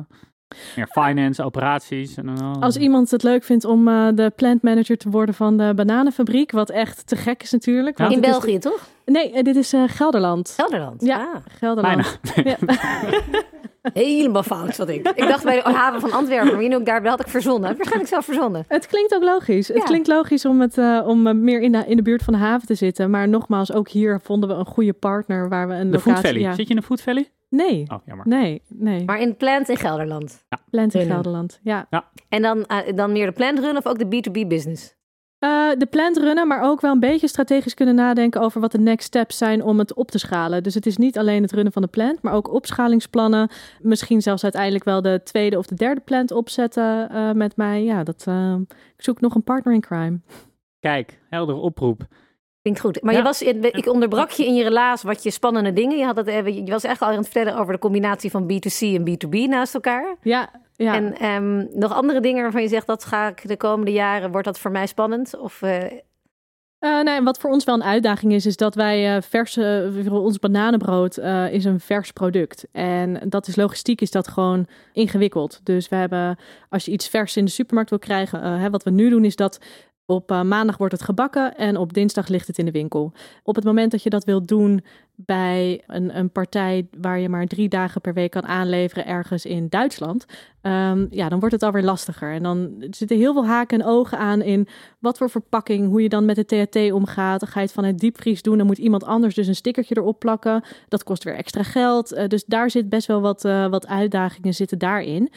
Speaker 2: meer finance, operaties. En,
Speaker 1: Als iemand het leuk vindt om uh, de plant manager te worden van de bananenfabriek, wat echt te gek is natuurlijk.
Speaker 3: In België, toch?
Speaker 1: Nee, dit is Gelderland.
Speaker 3: Gelderland?
Speaker 1: Ja, ah. Gelderland. Ja.
Speaker 3: Helemaal fout, wat ik. Ik dacht bij de haven van Antwerpen, maar je ook daar had ik verzonnen. Waarschijnlijk zelf verzonnen.
Speaker 1: Het klinkt ook logisch. Het klinkt logisch om, het, uh, om meer in de, in de buurt van de haven te zitten. Maar nogmaals, ook hier vonden we een goede partner waar we een
Speaker 2: de
Speaker 1: locatie...
Speaker 2: Food Valley. Ja. Zit je in de Food Valley?
Speaker 1: Nee.
Speaker 2: Oh, jammer.
Speaker 1: Nee, nee.
Speaker 3: Maar in Plant in Gelderland?
Speaker 2: Ja.
Speaker 1: Plant in Gelderland, ja.
Speaker 2: ja.
Speaker 3: En dan, uh, dan meer de plant run of ook de B2B business?
Speaker 1: Uh, de plant runnen, maar ook wel een beetje strategisch kunnen nadenken over wat de next steps zijn om het op te schalen. Dus het is niet alleen het runnen van de plant, maar ook opschalingsplannen. Misschien zelfs uiteindelijk wel de tweede of de derde plant opzetten uh, met mij. Ja, dat, uh, ik zoek nog een partner in crime.
Speaker 2: Kijk, heldere oproep.
Speaker 3: Klinkt goed. Maar ja. je was, ik onderbrak je in je relaas wat je spannende dingen. Je, had het, je was echt al aan het vertellen over de combinatie van B2C en B2B naast elkaar.
Speaker 1: Ja, ja.
Speaker 3: En um, nog andere dingen waarvan je zegt dat ga ik de komende jaren, wordt dat voor mij spannend? Of, uh...
Speaker 1: Uh, nee, wat voor ons wel een uitdaging is, is dat wij uh, verse, ons bananenbrood is een vers product. En dat is logistiek, is dat gewoon ingewikkeld. Dus we hebben, als je iets vers in de supermarkt wil krijgen, hè, wat we nu doen, is dat op uh, maandag wordt het gebakken en op dinsdag ligt het in de winkel. Op het moment dat je dat wilt doen bij een, een partij waar je maar drie dagen per week kan aanleveren ergens in Duitsland, um, ja, dan wordt het alweer lastiger. En dan zitten heel veel haken en ogen aan in wat voor verpakking, hoe je dan met de THT omgaat. Dan ga je het van het diepvries doen, dan moet iemand anders dus een stickertje erop plakken. Dat kost weer extra geld. Uh, dus daar zit best wel wat, uh, wat uitdagingen zitten daarin.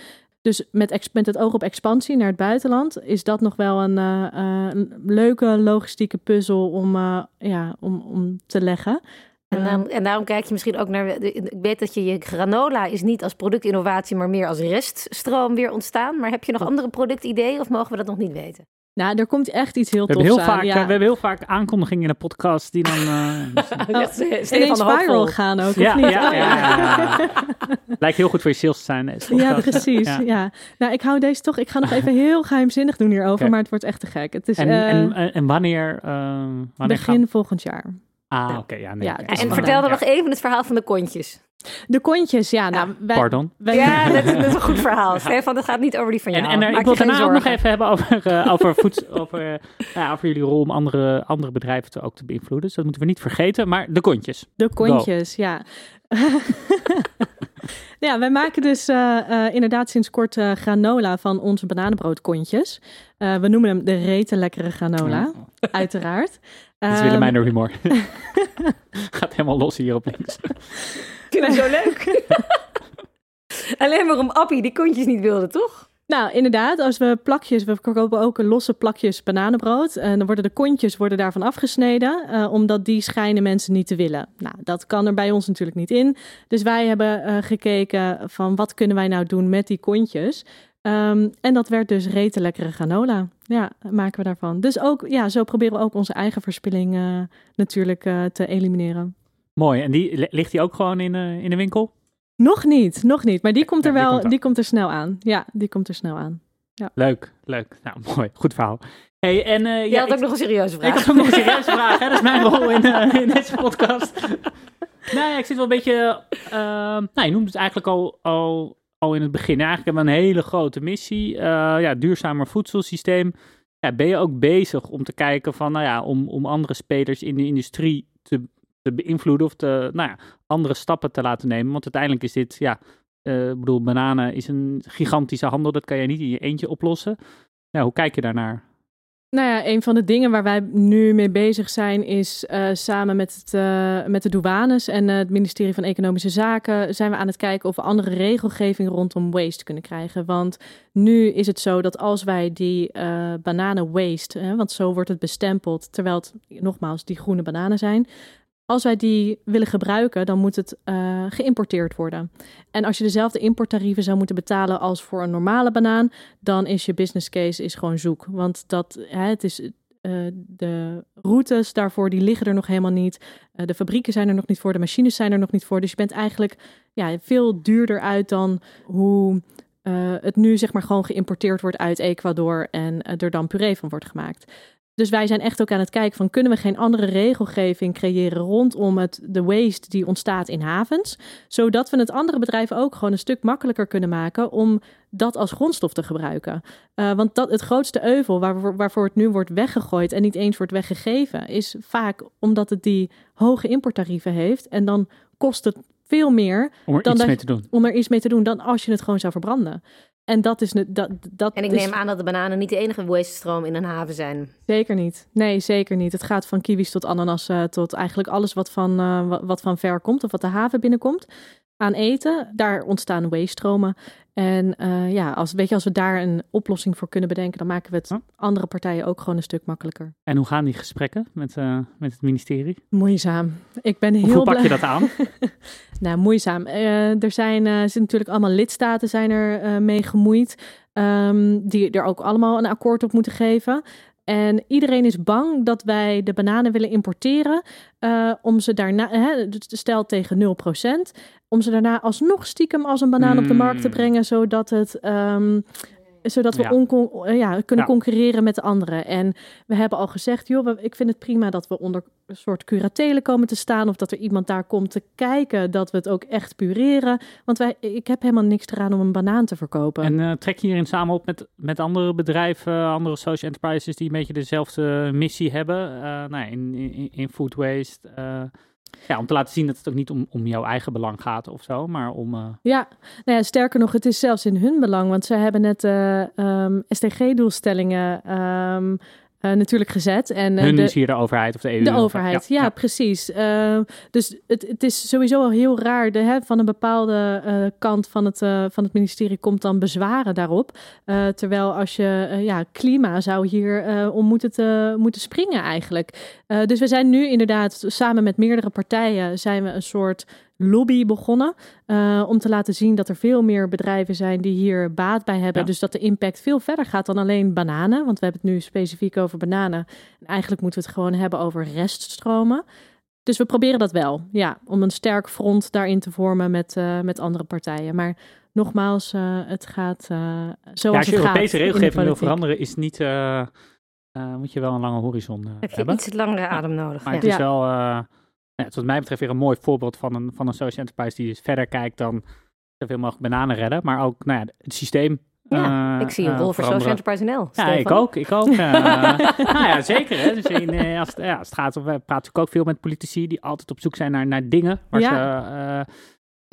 Speaker 1: Dus met, met het oog op expansie naar het buitenland is dat nog wel een, uh, een leuke logistieke puzzel om, uh, ja, om, om te leggen.
Speaker 3: En, dan, en, daarom kijk je misschien ook naar. Ik weet dat je je granola is niet als productinnovatie, maar meer als reststroom weer ontstaan. Maar heb je nog andere productideeën of mogen we dat nog niet weten?
Speaker 1: Nou, er komt echt iets heel
Speaker 2: we
Speaker 1: tofs
Speaker 2: heel
Speaker 1: aan.
Speaker 2: Vaak,
Speaker 1: ja.
Speaker 2: We hebben heel vaak aankondigingen in de podcast die dan... Uh,
Speaker 1: uh, ineens viral gaan ook,
Speaker 2: ja,
Speaker 1: of niet?
Speaker 2: Ja, ja, ja, Lijkt heel goed voor je sales te zijn.
Speaker 1: Ja, precies. Ja. Nou, ik hou deze toch... Ik ga nog even heel geheimzinnig doen hierover, okay. maar het wordt echt te gek. Het is,
Speaker 2: en,
Speaker 1: uh,
Speaker 2: en, en, wanneer... wanneer
Speaker 1: begin gaan... volgend jaar.
Speaker 2: Ah, oké. Okay, ja, nee,
Speaker 3: ja, okay. En vertel dan nog even het verhaal van de kontjes.
Speaker 1: De kontjes, ja. Nou,
Speaker 2: wij, Pardon?
Speaker 3: Wij, ja, dat is, dat is, een goed verhaal. Ja. Stefan, dat gaat niet over die van jou.
Speaker 2: En, en er, ik wil daarna ook nog even hebben over, uh, over, voedsel, over, uh, ja, over jullie rol om andere, andere bedrijven te, ook te beïnvloeden. Dus dat moeten we niet vergeten. Maar de kontjes.
Speaker 1: De kontjes, Go. ja. ja, wij maken dus uh, uh, inderdaad sinds kort uh, granola van onze bananenbroodkontjes. we noemen hem de rete lekkere granola, ja. uiteraard.
Speaker 2: Dat is Willemijn door humor. Gaat helemaal los hier op links.
Speaker 3: Ik vind het zo leuk. Alleen maar om Appie die kontjes niet wilde, toch?
Speaker 1: Nou, inderdaad, als we plakjes, we kopen ook losse plakjes bananenbrood. En dan worden de kontjes worden daarvan afgesneden, uh, omdat die schijnen mensen niet te willen. Nou, dat kan er bij ons natuurlijk niet in. Dus wij hebben uh, gekeken van wat kunnen wij nou doen met die kontjes. Um, en dat werd dus rete lekkere granola. Ja, maken we daarvan. Dus ook, ja, zo proberen we ook onze eigen verspilling uh, natuurlijk te elimineren.
Speaker 2: Mooi. En die, ligt die ook gewoon in, uh, in de winkel?
Speaker 1: Nog niet, nog niet. Maar die komt er ja, wel, die komt, die komt, er snel aan. Ja, die komt er snel aan. Ja.
Speaker 2: Leuk, leuk. Nou, mooi. Goed verhaal. Hey, en, uh,
Speaker 3: Jij
Speaker 2: ja,
Speaker 3: had
Speaker 2: ik,
Speaker 3: ook nog een serieuze vraag.
Speaker 2: Ik had ook nog een serieuze vraag. Hè? Dat is mijn rol in, uh, in deze podcast. nou ja, ik zit wel een beetje... Uh, nou, je noemt het eigenlijk al, al, al in het begin. Eigenlijk hebben we een hele grote missie. Uh, ja, duurzamer voedselsysteem. Ja, ben je ook bezig om te kijken van, nou ja, om, om andere spelers in de industrie te te beïnvloeden of te, nou ja, andere stappen te laten nemen. Want uiteindelijk is dit, ja, eh, ik bedoel, bananen is een gigantische handel. Dat kan je niet in je eentje oplossen. Ja, hoe kijk je daarnaar?
Speaker 1: Nou ja, een van de dingen waar wij nu mee bezig zijn is uh, samen met, het, uh, met de douanes en uh, het ministerie van Economische Zaken zijn we aan het kijken of we andere regelgeving rondom waste kunnen krijgen. Want nu is het zo dat als wij die bananen waste, hè, want zo wordt het bestempeld, terwijl het nogmaals die groene bananen zijn, als wij die willen gebruiken, dan moet het uh, geïmporteerd worden. En als je dezelfde importtarieven zou moeten betalen als voor een normale banaan, dan is je business case is gewoon zoek. Want dat, hè, het is, uh, de routes daarvoor, die liggen er nog helemaal niet. Uh, de fabrieken zijn er nog niet voor, de machines zijn er nog niet voor. Dus je bent eigenlijk ja, veel duurder uit dan hoe het nu zeg maar gewoon geïmporteerd wordt uit Ecuador en er dan puree van wordt gemaakt. Dus wij zijn echt ook aan het kijken van kunnen we geen andere regelgeving creëren rondom het, de waste die ontstaat in havens, zodat we het andere bedrijven ook gewoon een stuk makkelijker kunnen maken om dat als grondstof te gebruiken. Uh, want dat, het grootste euvel waar, waarvoor het nu wordt weggegooid en niet eens wordt weggegeven, is vaak omdat het die hoge importtarieven heeft en dan kost het veel meer
Speaker 2: om er
Speaker 1: dan
Speaker 2: iets
Speaker 1: dat,
Speaker 2: mee te doen.
Speaker 1: Om er iets mee te doen dan als je het gewoon zou verbranden. En dat is dat, dat
Speaker 3: En ik
Speaker 1: is...
Speaker 3: neem aan dat de bananen niet de enige waste-stroom in een haven zijn.
Speaker 1: Zeker niet. Nee, zeker niet. Het gaat van kiwis tot ananas tot eigenlijk alles wat van, uh, wat van ver komt of wat de haven binnenkomt aan eten. Daar ontstaan waste-stromen. En uh, ja, als, weet je, als we daar een oplossing voor kunnen bedenken, dan maken we het andere partijen ook gewoon een stuk makkelijker.
Speaker 2: En hoe gaan die gesprekken met, uh, met het ministerie?
Speaker 1: Moeizaam. Ik ben heel
Speaker 2: of hoe pak je dat aan?
Speaker 1: nou, moeizaam. Uh, er zijn, zijn natuurlijk allemaal lidstaten zijn er mee gemoeid, um, die er ook allemaal een akkoord op moeten geven. En iedereen is bang dat wij de bananen willen importeren. Uh, om ze daarna, hè, stel tegen 0%, om ze daarna alsnog stiekem als een banaan mm. op de markt te brengen, zodat het. Um, zodat we ja. ja, kunnen ja. concurreren met de anderen. En we hebben al gezegd, joh, ik vind het prima dat we onder een soort curatelen komen te staan. Of dat er iemand daar komt te kijken dat we het ook echt pureren. Want wij, ik heb helemaal niks eraan om een banaan te verkopen.
Speaker 2: En uh, trek je hierin samen op met, met andere bedrijven, andere social enterprises die een beetje dezelfde missie hebben? Uh, nou, in, in, in food waste. Uh, ja, om te laten zien dat het ook niet om, om jouw eigen belang gaat of zo, maar om... Uh...
Speaker 1: Ja, nou ja, sterker nog, het is zelfs in hun belang, want ze hebben net uh, um, SDG-doelstellingen um, uh, natuurlijk gezet. En,
Speaker 2: Hun de, is hier de overheid of de EU?
Speaker 1: De overheid, ja, precies. Uh, dus het, het is sowieso al heel raar. De, hè, van een bepaalde uh, kant van het, van het ministerie komt dan bezwaren daarop. terwijl als je, ja, klima zou hier om moeten, te, moeten springen eigenlijk. dus we zijn nu inderdaad samen met meerdere partijen zijn we een soort lobby begonnen. Uh, om te laten zien dat er veel meer bedrijven zijn die hier baat bij hebben. Ja. Dus dat de impact veel verder gaat dan alleen bananen. Want we hebben het nu specifiek over bananen. En eigenlijk moeten we het gewoon hebben over reststromen. Dus we proberen dat wel, ja, om een sterk front daarin te vormen met, uh, met andere partijen. Maar nogmaals, uh, het gaat uh, zoals
Speaker 2: ja, als je
Speaker 1: het
Speaker 2: Europese regelgeving wil veranderen, is niet, moet je wel een lange horizon
Speaker 3: Heb je
Speaker 2: hebben.
Speaker 3: iets langere adem nodig.
Speaker 2: Maar
Speaker 3: ja.
Speaker 2: het is wel ja, het is wat mij betreft weer een mooi voorbeeld van een, van een social enterprise die dus verder kijkt dan zoveel mogelijk bananen redden, maar ook nou ja, het systeem.
Speaker 3: Ja,
Speaker 2: uh,
Speaker 3: ik zie een rol uh, voor Social Enterprise NL.
Speaker 2: Ja, ik ook. Ik ook. Uh, nou ja, zeker. Hè. Dus in, als, het, ja, als het gaat, we praten ook veel met politici die altijd op zoek zijn naar, naar dingen waar ja. ze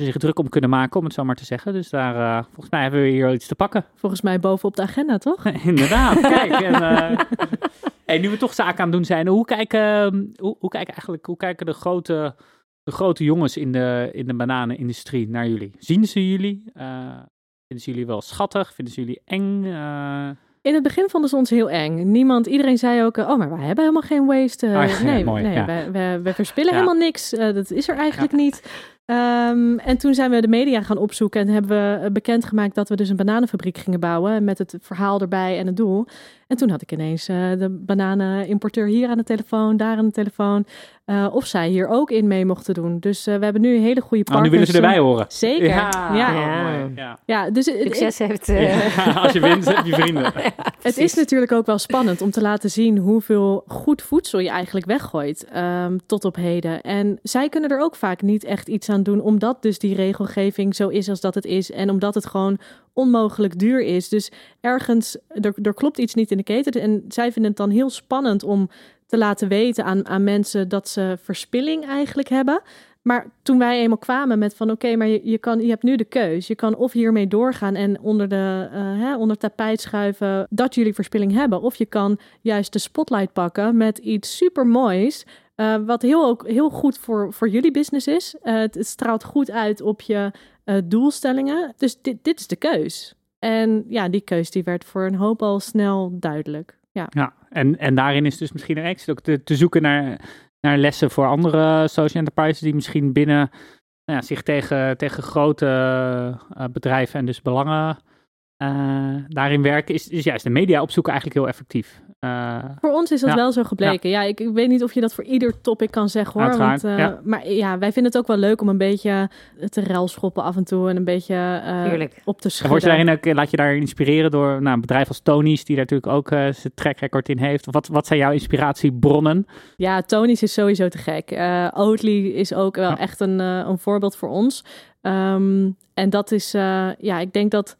Speaker 2: zich druk om kunnen maken, om het zo maar te zeggen. Dus daar, uh, volgens mij hebben we hier iets te pakken.
Speaker 1: Volgens mij bovenop de agenda, toch?
Speaker 2: Inderdaad, kijk. En, uh, hey, nu we toch zaken aan het doen zijn, hoe kijken, hoe, hoe kijken, eigenlijk, hoe kijken de, grote, de grote jongens in de, in de bananenindustrie naar jullie? Zien ze jullie? Uh, vinden ze jullie wel schattig? Vinden ze jullie eng?
Speaker 1: In het begin vonden ze ons heel eng. Niemand, iedereen zei ook, oh, maar wij hebben helemaal geen waste. Uh,
Speaker 2: ah,
Speaker 1: nee,
Speaker 2: ja, mooi,
Speaker 1: nee
Speaker 2: ja.
Speaker 1: verspillen ja. helemaal niks. Dat is er eigenlijk niet. Um, en toen zijn we de media gaan opzoeken en hebben we bekendgemaakt dat we dus een bananenfabriek gingen bouwen met het verhaal erbij en het doel. En toen had ik ineens uh, de bananenimporteur hier aan de telefoon, daar aan de telefoon. Uh, of zij hier ook in mee mochten doen. Dus uh, we hebben nu een hele goede partners.
Speaker 2: Oh, nu willen ze erbij horen.
Speaker 1: Zeker.
Speaker 2: Ja,
Speaker 1: ja.
Speaker 2: ja.
Speaker 1: ja. ja dus
Speaker 3: Succes
Speaker 1: het,
Speaker 3: heeft...
Speaker 2: Ja, als je wint, heb je vrienden.
Speaker 1: het is natuurlijk ook wel spannend om te laten zien hoeveel goed voedsel je eigenlijk weggooit um, tot op heden. En zij kunnen er ook vaak niet echt iets aan doen, omdat dus die regelgeving zo is als dat het is. En omdat het gewoon onmogelijk duur is. Dus ergens, er, er klopt iets niet in de keten. En zij vinden het dan heel spannend om te laten weten aan, aan mensen dat ze verspilling eigenlijk hebben. maar toen wij eenmaal kwamen met van oké, maar je, je, kan, je hebt nu de keus. Je kan of hiermee doorgaan en onder, de, uh, hè, onder tapijt schuiven dat jullie verspilling hebben. Of je kan juist de spotlight pakken met iets super moois. Uh, wat heel, ook, heel goed voor, voor jullie business is. Het, het, straalt goed uit op je doelstellingen. Dus dit, dit is de keus. En ja, die keus die werd voor een hoop al snel duidelijk. Ja,
Speaker 2: ja en, en daarin is dus misschien een extra ook te, te zoeken naar naar lessen voor andere social enterprises die misschien binnen nou ja, zich tegen, tegen grote uh, bedrijven en dus belangen uh, daarin werken, is, is juist de media opzoeken eigenlijk heel effectief.
Speaker 1: Uh, voor ons is dat wel zo gebleken. Ja. ik, ik, weet niet of je dat voor ieder topic kan zeggen hoor. Want, uh, ja. Maar ja, wij vinden het ook wel leuk om een beetje te relschoppen af en toe en een beetje uh, op te schudden.
Speaker 2: Word je daarin ook, laat je daar inspireren door nou, een bedrijf als Tony's, die daar natuurlijk ook zijn track record in heeft. Wat, wat zijn jouw inspiratiebronnen?
Speaker 1: Ja, Tony's is sowieso te gek. Oatly is ook wel echt een, een voorbeeld voor ons. Um, en dat is, ja, ik denk dat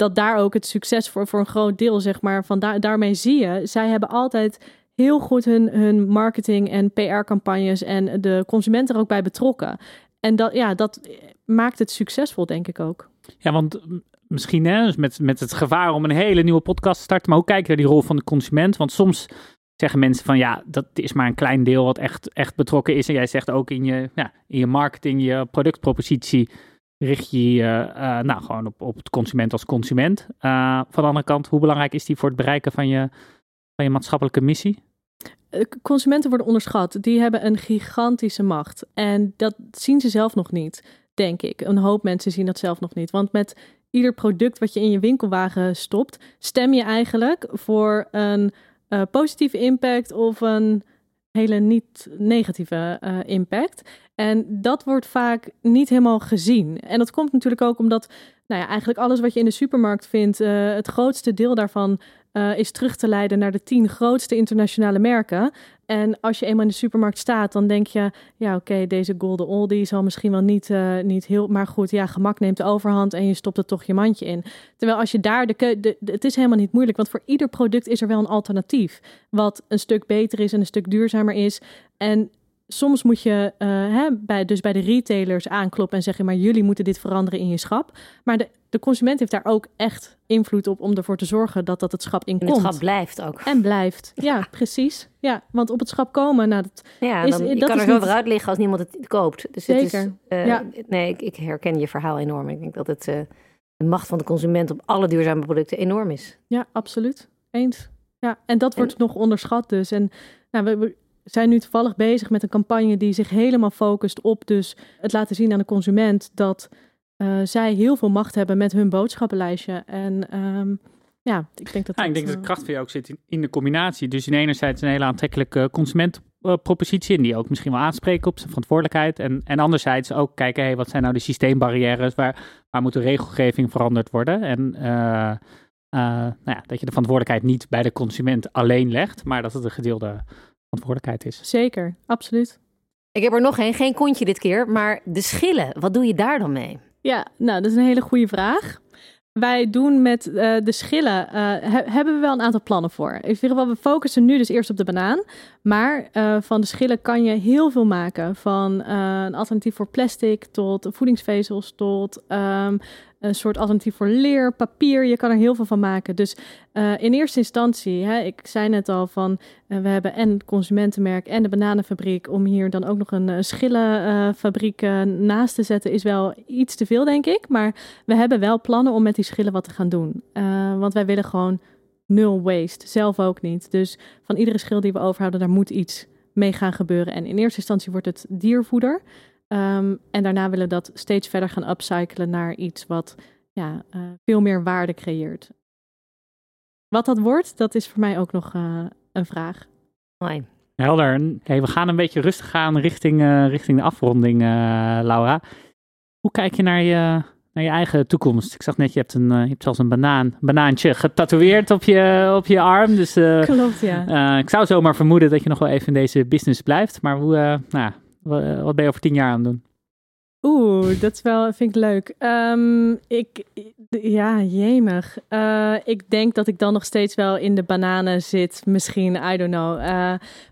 Speaker 1: dat daar ook het succes voor, voor een groot deel, zeg maar, van daar, daarmee zie je. Zij hebben altijd heel goed hun, hun marketing en PR-campagnes en de consument er ook bij betrokken. En dat, ja, dat maakt het succesvol, denk ik ook.
Speaker 2: Ja, want misschien hè, dus met, met het gevaar om een hele nieuwe podcast te starten, maar hoe kijk je naar die rol van de consument? Want soms zeggen mensen van ja, dat is maar een klein deel wat echt, echt betrokken is. En jij zegt ook in je, ja, in je marketing, je productpropositie richt je je uh, nou, gewoon op, op het consument als consument. Uh, van de andere kant, hoe belangrijk is die voor het bereiken van je, van je maatschappelijke missie?
Speaker 1: Consumenten worden onderschat. Die hebben een gigantische macht. En dat zien ze zelf nog niet, denk ik. Een hoop mensen zien dat zelf nog niet. Want met ieder product wat je in je winkelwagen stopt, stem je eigenlijk voor een positieve impact of een hele niet negatieve uh, impact. En dat wordt vaak niet helemaal gezien. En dat komt natuurlijk ook omdat, nou ja, eigenlijk alles wat je in de supermarkt vindt, uh, het grootste deel daarvan uh, is terug te leiden naar de tien grootste internationale merken. En als je eenmaal in de supermarkt staat, dan denk je, ja, oké, deze Golden Oldie zal misschien wel niet, uh, niet heel, maar goed, ja, gemak neemt de overhand en je stopt er toch je mandje in. Terwijl als je daar de, de, het is helemaal niet moeilijk, want voor ieder product is er wel een alternatief, wat een stuk beter is en een stuk duurzamer is. En soms moet je uh, hè, bij, dus bij de retailers aankloppen en zeggen, maar jullie moeten dit veranderen in je schap. Maar de, de consument heeft daar ook echt invloed op om ervoor te zorgen dat dat het schap in komt.
Speaker 3: En het schap blijft ook.
Speaker 1: En blijft, ja, precies. Ja, want op het schap komen, nou, dat
Speaker 3: ja,
Speaker 1: is,
Speaker 3: dan, je dat kan er zo niet... uit liggen als niemand het koopt. Dus
Speaker 1: Zeker.
Speaker 3: Het is, uh, ja. Nee, ik, ik, herken je verhaal enorm. Ik denk dat het uh, de macht van de consument op alle duurzame producten enorm is.
Speaker 1: Ja, absoluut. Eens. Ja, en dat wordt nog onderschat dus. En nou, we, zijn nu toevallig bezig met een campagne die zich helemaal focust op dus het laten zien aan de consument dat uh, zij heel veel macht hebben met hun boodschappenlijstje. En um, ja, ik denk dat.
Speaker 2: Ja, ik denk dat de kracht van je ook zit in, in, de combinatie. Dus in enerzijds een hele aantrekkelijke consumentenpropositie, en die ook misschien wel aanspreken op zijn verantwoordelijkheid. En, en anderzijds ook kijken, hey, wat zijn nou de systeembarrières? Waar, waar moet de regelgeving veranderd worden? En uh, nou ja, dat je de verantwoordelijkheid niet bij de consument alleen legt, maar dat het een gedeelde verantwoordelijkheid is.
Speaker 1: Zeker, absoluut.
Speaker 3: Ik heb er nog een, geen kontje dit keer, maar de schillen, wat doe je daar dan mee?
Speaker 1: Ja, nou, dat is een hele goede vraag. Wij doen met uh, de schillen, uh, he hebben we wel een aantal plannen voor. In ieder geval, we focussen nu dus eerst op de banaan. Maar uh, van de schillen kan je heel veel maken. Van een alternatief voor plastic tot voedingsvezels tot um, een soort alternatief voor leer, papier. Je kan er heel veel van maken. Dus uh, in eerste instantie, hè, ik zei net al van, we hebben en het consumentenmerk en de bananenfabriek. Om hier dan ook nog een schillenfabriek naast te zetten, is wel iets te veel, denk ik. Maar we hebben wel plannen om met die schillen wat te gaan doen. want wij willen gewoon nul waste, zelf ook niet. Dus van iedere schil die we overhouden, daar moet iets mee gaan gebeuren. En in eerste instantie wordt het diervoeder. Um, en daarna willen we dat steeds verder gaan upcyclen naar iets wat ja, uh, veel meer waarde creëert. Wat dat wordt, dat is voor mij ook nog uh, een vraag.
Speaker 3: Mooi.
Speaker 2: Helder. Hey, we gaan een beetje rustig gaan richting, uh, richting de afronding, Laura. Hoe kijk je naar je, naar je eigen toekomst? Ik zag net, je hebt, een, je hebt zelfs een banaan, banaantje getatoeëerd op je, op je arm. Dus,
Speaker 1: Klopt, ja.
Speaker 2: ik zou zomaar vermoeden dat je nog wel even in deze business blijft. Maar hoe, nou, wat ben je over tien jaar aan het doen?
Speaker 1: Oeh, dat is wel, vind ik leuk. Um, ik, ja, jemig. Ik denk dat ik dan nog steeds wel in de bananen zit. Misschien, I don't know.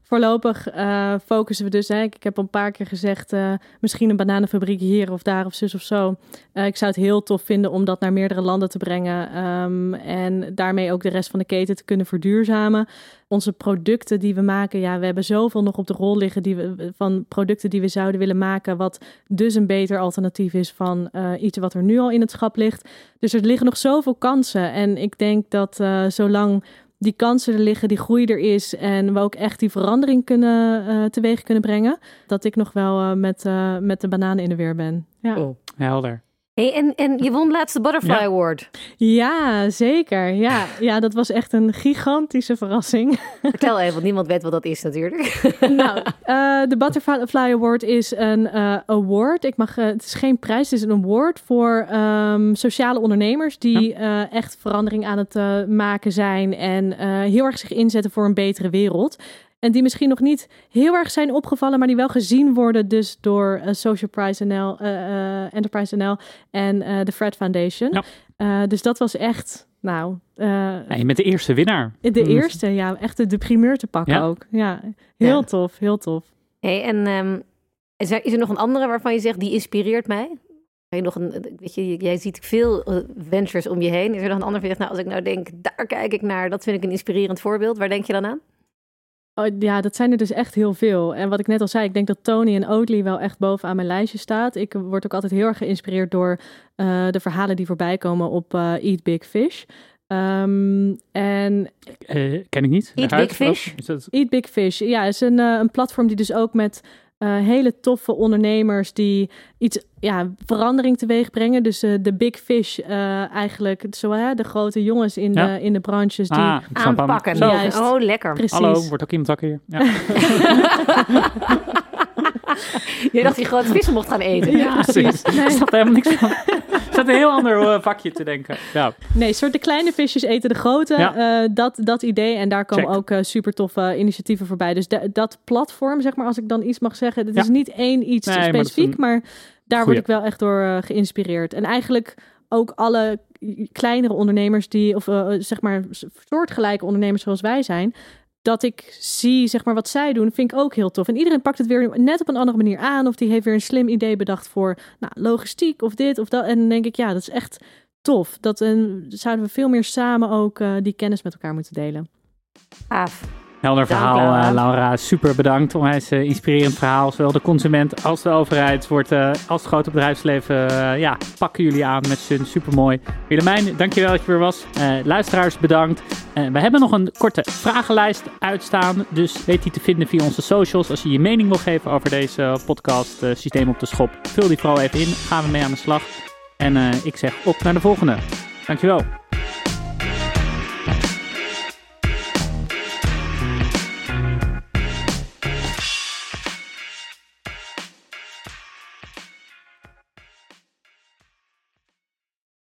Speaker 1: Voorlopig uh, focussen we dus. Hè, ik, heb een paar keer gezegd, uh, misschien een bananenfabriek hier of daar of zus of zo. Uh, ik zou het heel tof vinden om dat naar meerdere landen te brengen. Um, en daarmee ook de rest van de keten te kunnen verduurzamen. Onze producten die we maken, ja, we hebben zoveel nog op de rol liggen die we, van producten die we zouden willen maken. Wat dus een beter alternatief is van iets wat er nu al in het schap ligt. Dus er liggen nog zoveel kansen. En ik denk dat zolang die kansen er liggen, die groei er is en we ook echt die verandering kunnen uh, teweeg kunnen brengen, dat ik nog wel uh, met, uh, met de bananen in de weer ben. Ja.
Speaker 2: Oh, helder.
Speaker 3: Hey, en, en je won laatst de Butterfly
Speaker 2: Ja.
Speaker 3: Award.
Speaker 1: Ja, zeker. Ja, ja, dat was echt een gigantische verrassing.
Speaker 3: Vertel even, want niemand weet wat dat is natuurlijk.
Speaker 1: nou, eh, de Butterfly Award is een eh, award. Ik mag, eh, het is geen prijs, het is een award voor ehm, sociale ondernemers die echt verandering aan het maken zijn en heel erg zich inzetten voor een betere wereld. En die misschien nog niet heel erg zijn opgevallen, maar die wel gezien worden dus door eh, Social Prize NL, eh, eh, Enterprise NL en eh, de Fred Foundation.
Speaker 2: Ja.
Speaker 1: Eh, dus dat was echt, nou, eh,
Speaker 2: Nee, met de eerste winnaar.
Speaker 1: de
Speaker 2: Mm.
Speaker 1: eerste, ja, echt de, de primeur te pakken
Speaker 2: Ja.
Speaker 1: ook. Ja, heel
Speaker 3: Ja.
Speaker 1: tof, heel tof.
Speaker 3: Hey, en ehm, is, er, is er nog een andere waarvan je zegt, die inspireert mij? Heb je nog een, weet je, jij ziet veel ventures om je heen. Is er nog een ander van je zegt, nou, als ik nou denk, daar kijk ik naar, dat vind ik een inspirerend voorbeeld. Waar denk je dan aan?
Speaker 1: Oh, ja, dat zijn er dus echt heel veel. En wat ik net al zei, ik denk dat Tony en Oatly wel echt bovenaan mijn lijstje staat. Ik word ook altijd heel erg geïnspireerd door eh, de verhalen die voorbij komen op eh, Eat Big Fish. Ehm, en
Speaker 2: Eh, ken ik niet.
Speaker 3: Eat. Big Fish?
Speaker 2: Is dat-
Speaker 1: Eat Big Fish, ja, is een, een platform die dus ook met eh, hele toffe ondernemers die iets, ja, verandering teweeg brengen. Dus eh, de Big Fish eh, eigenlijk, zo hè, de grote jongens in,
Speaker 2: Ja.
Speaker 1: de, in de branches die...
Speaker 2: ah, ik snap.
Speaker 3: Aanpakken.
Speaker 2: Zo.
Speaker 1: Juist.
Speaker 3: Oh, lekker.
Speaker 1: Precies.
Speaker 2: Hallo, wordt ook iemand wakker hier? Ja.
Speaker 3: Je dacht die grote vissen mocht gaan eten.
Speaker 1: Ja, precies.
Speaker 2: Ik
Speaker 1: Nee.
Speaker 2: snap er helemaal niks van. Zat een heel ander eh, vakje te denken. Ja.
Speaker 1: Nee, soort de kleine visjes eten de grote.
Speaker 2: Ja.
Speaker 1: eh, dat, dat idee. En daar komen
Speaker 2: Check.
Speaker 1: ook eh, super toffe initiatieven voorbij. Dus da- dat platform, zeg maar, als ik dan iets mag zeggen. Het
Speaker 2: Ja.
Speaker 1: is niet één iets
Speaker 2: Nee, maar
Speaker 1: specifiek,
Speaker 2: een
Speaker 1: maar, daar
Speaker 2: goeie.
Speaker 1: word ik wel echt door geïnspireerd. En eigenlijk ook alle kleinere ondernemers die, of zeg maar, soortgelijke ondernemers zoals wij zijn. Dat ik zie, zeg maar, wat zij doen, vind ik ook heel tof. En iedereen pakt het weer net op een andere manier aan. Of die heeft weer een slim idee bedacht voor nou, logistiek of dit of dat. En dan denk ik, ja, dat is echt tof. Dat eh, zouden we veel meer samen ook eh, die kennis met elkaar moeten delen.
Speaker 3: Gaaf.
Speaker 2: Helder verhaal,
Speaker 3: Laura.
Speaker 2: eh, Laura. Super bedankt. Onwijs eh, inspirerend verhaal. Zowel de consument als de overheid wordt, eh, als het grote bedrijfsleven, ja, pakken jullie aan met z'n supermooi. Willemijn, dankjewel dat je weer was. Luisteraars, bedankt. We hebben nog een korte vragenlijst uitstaan. Dus weet die te vinden via onze socials. Als je je mening wil geven over deze podcast, Systeem op de Schop, vul die vooral even in. Gaan we mee aan de slag. En ik zeg op naar de volgende. Dankjewel.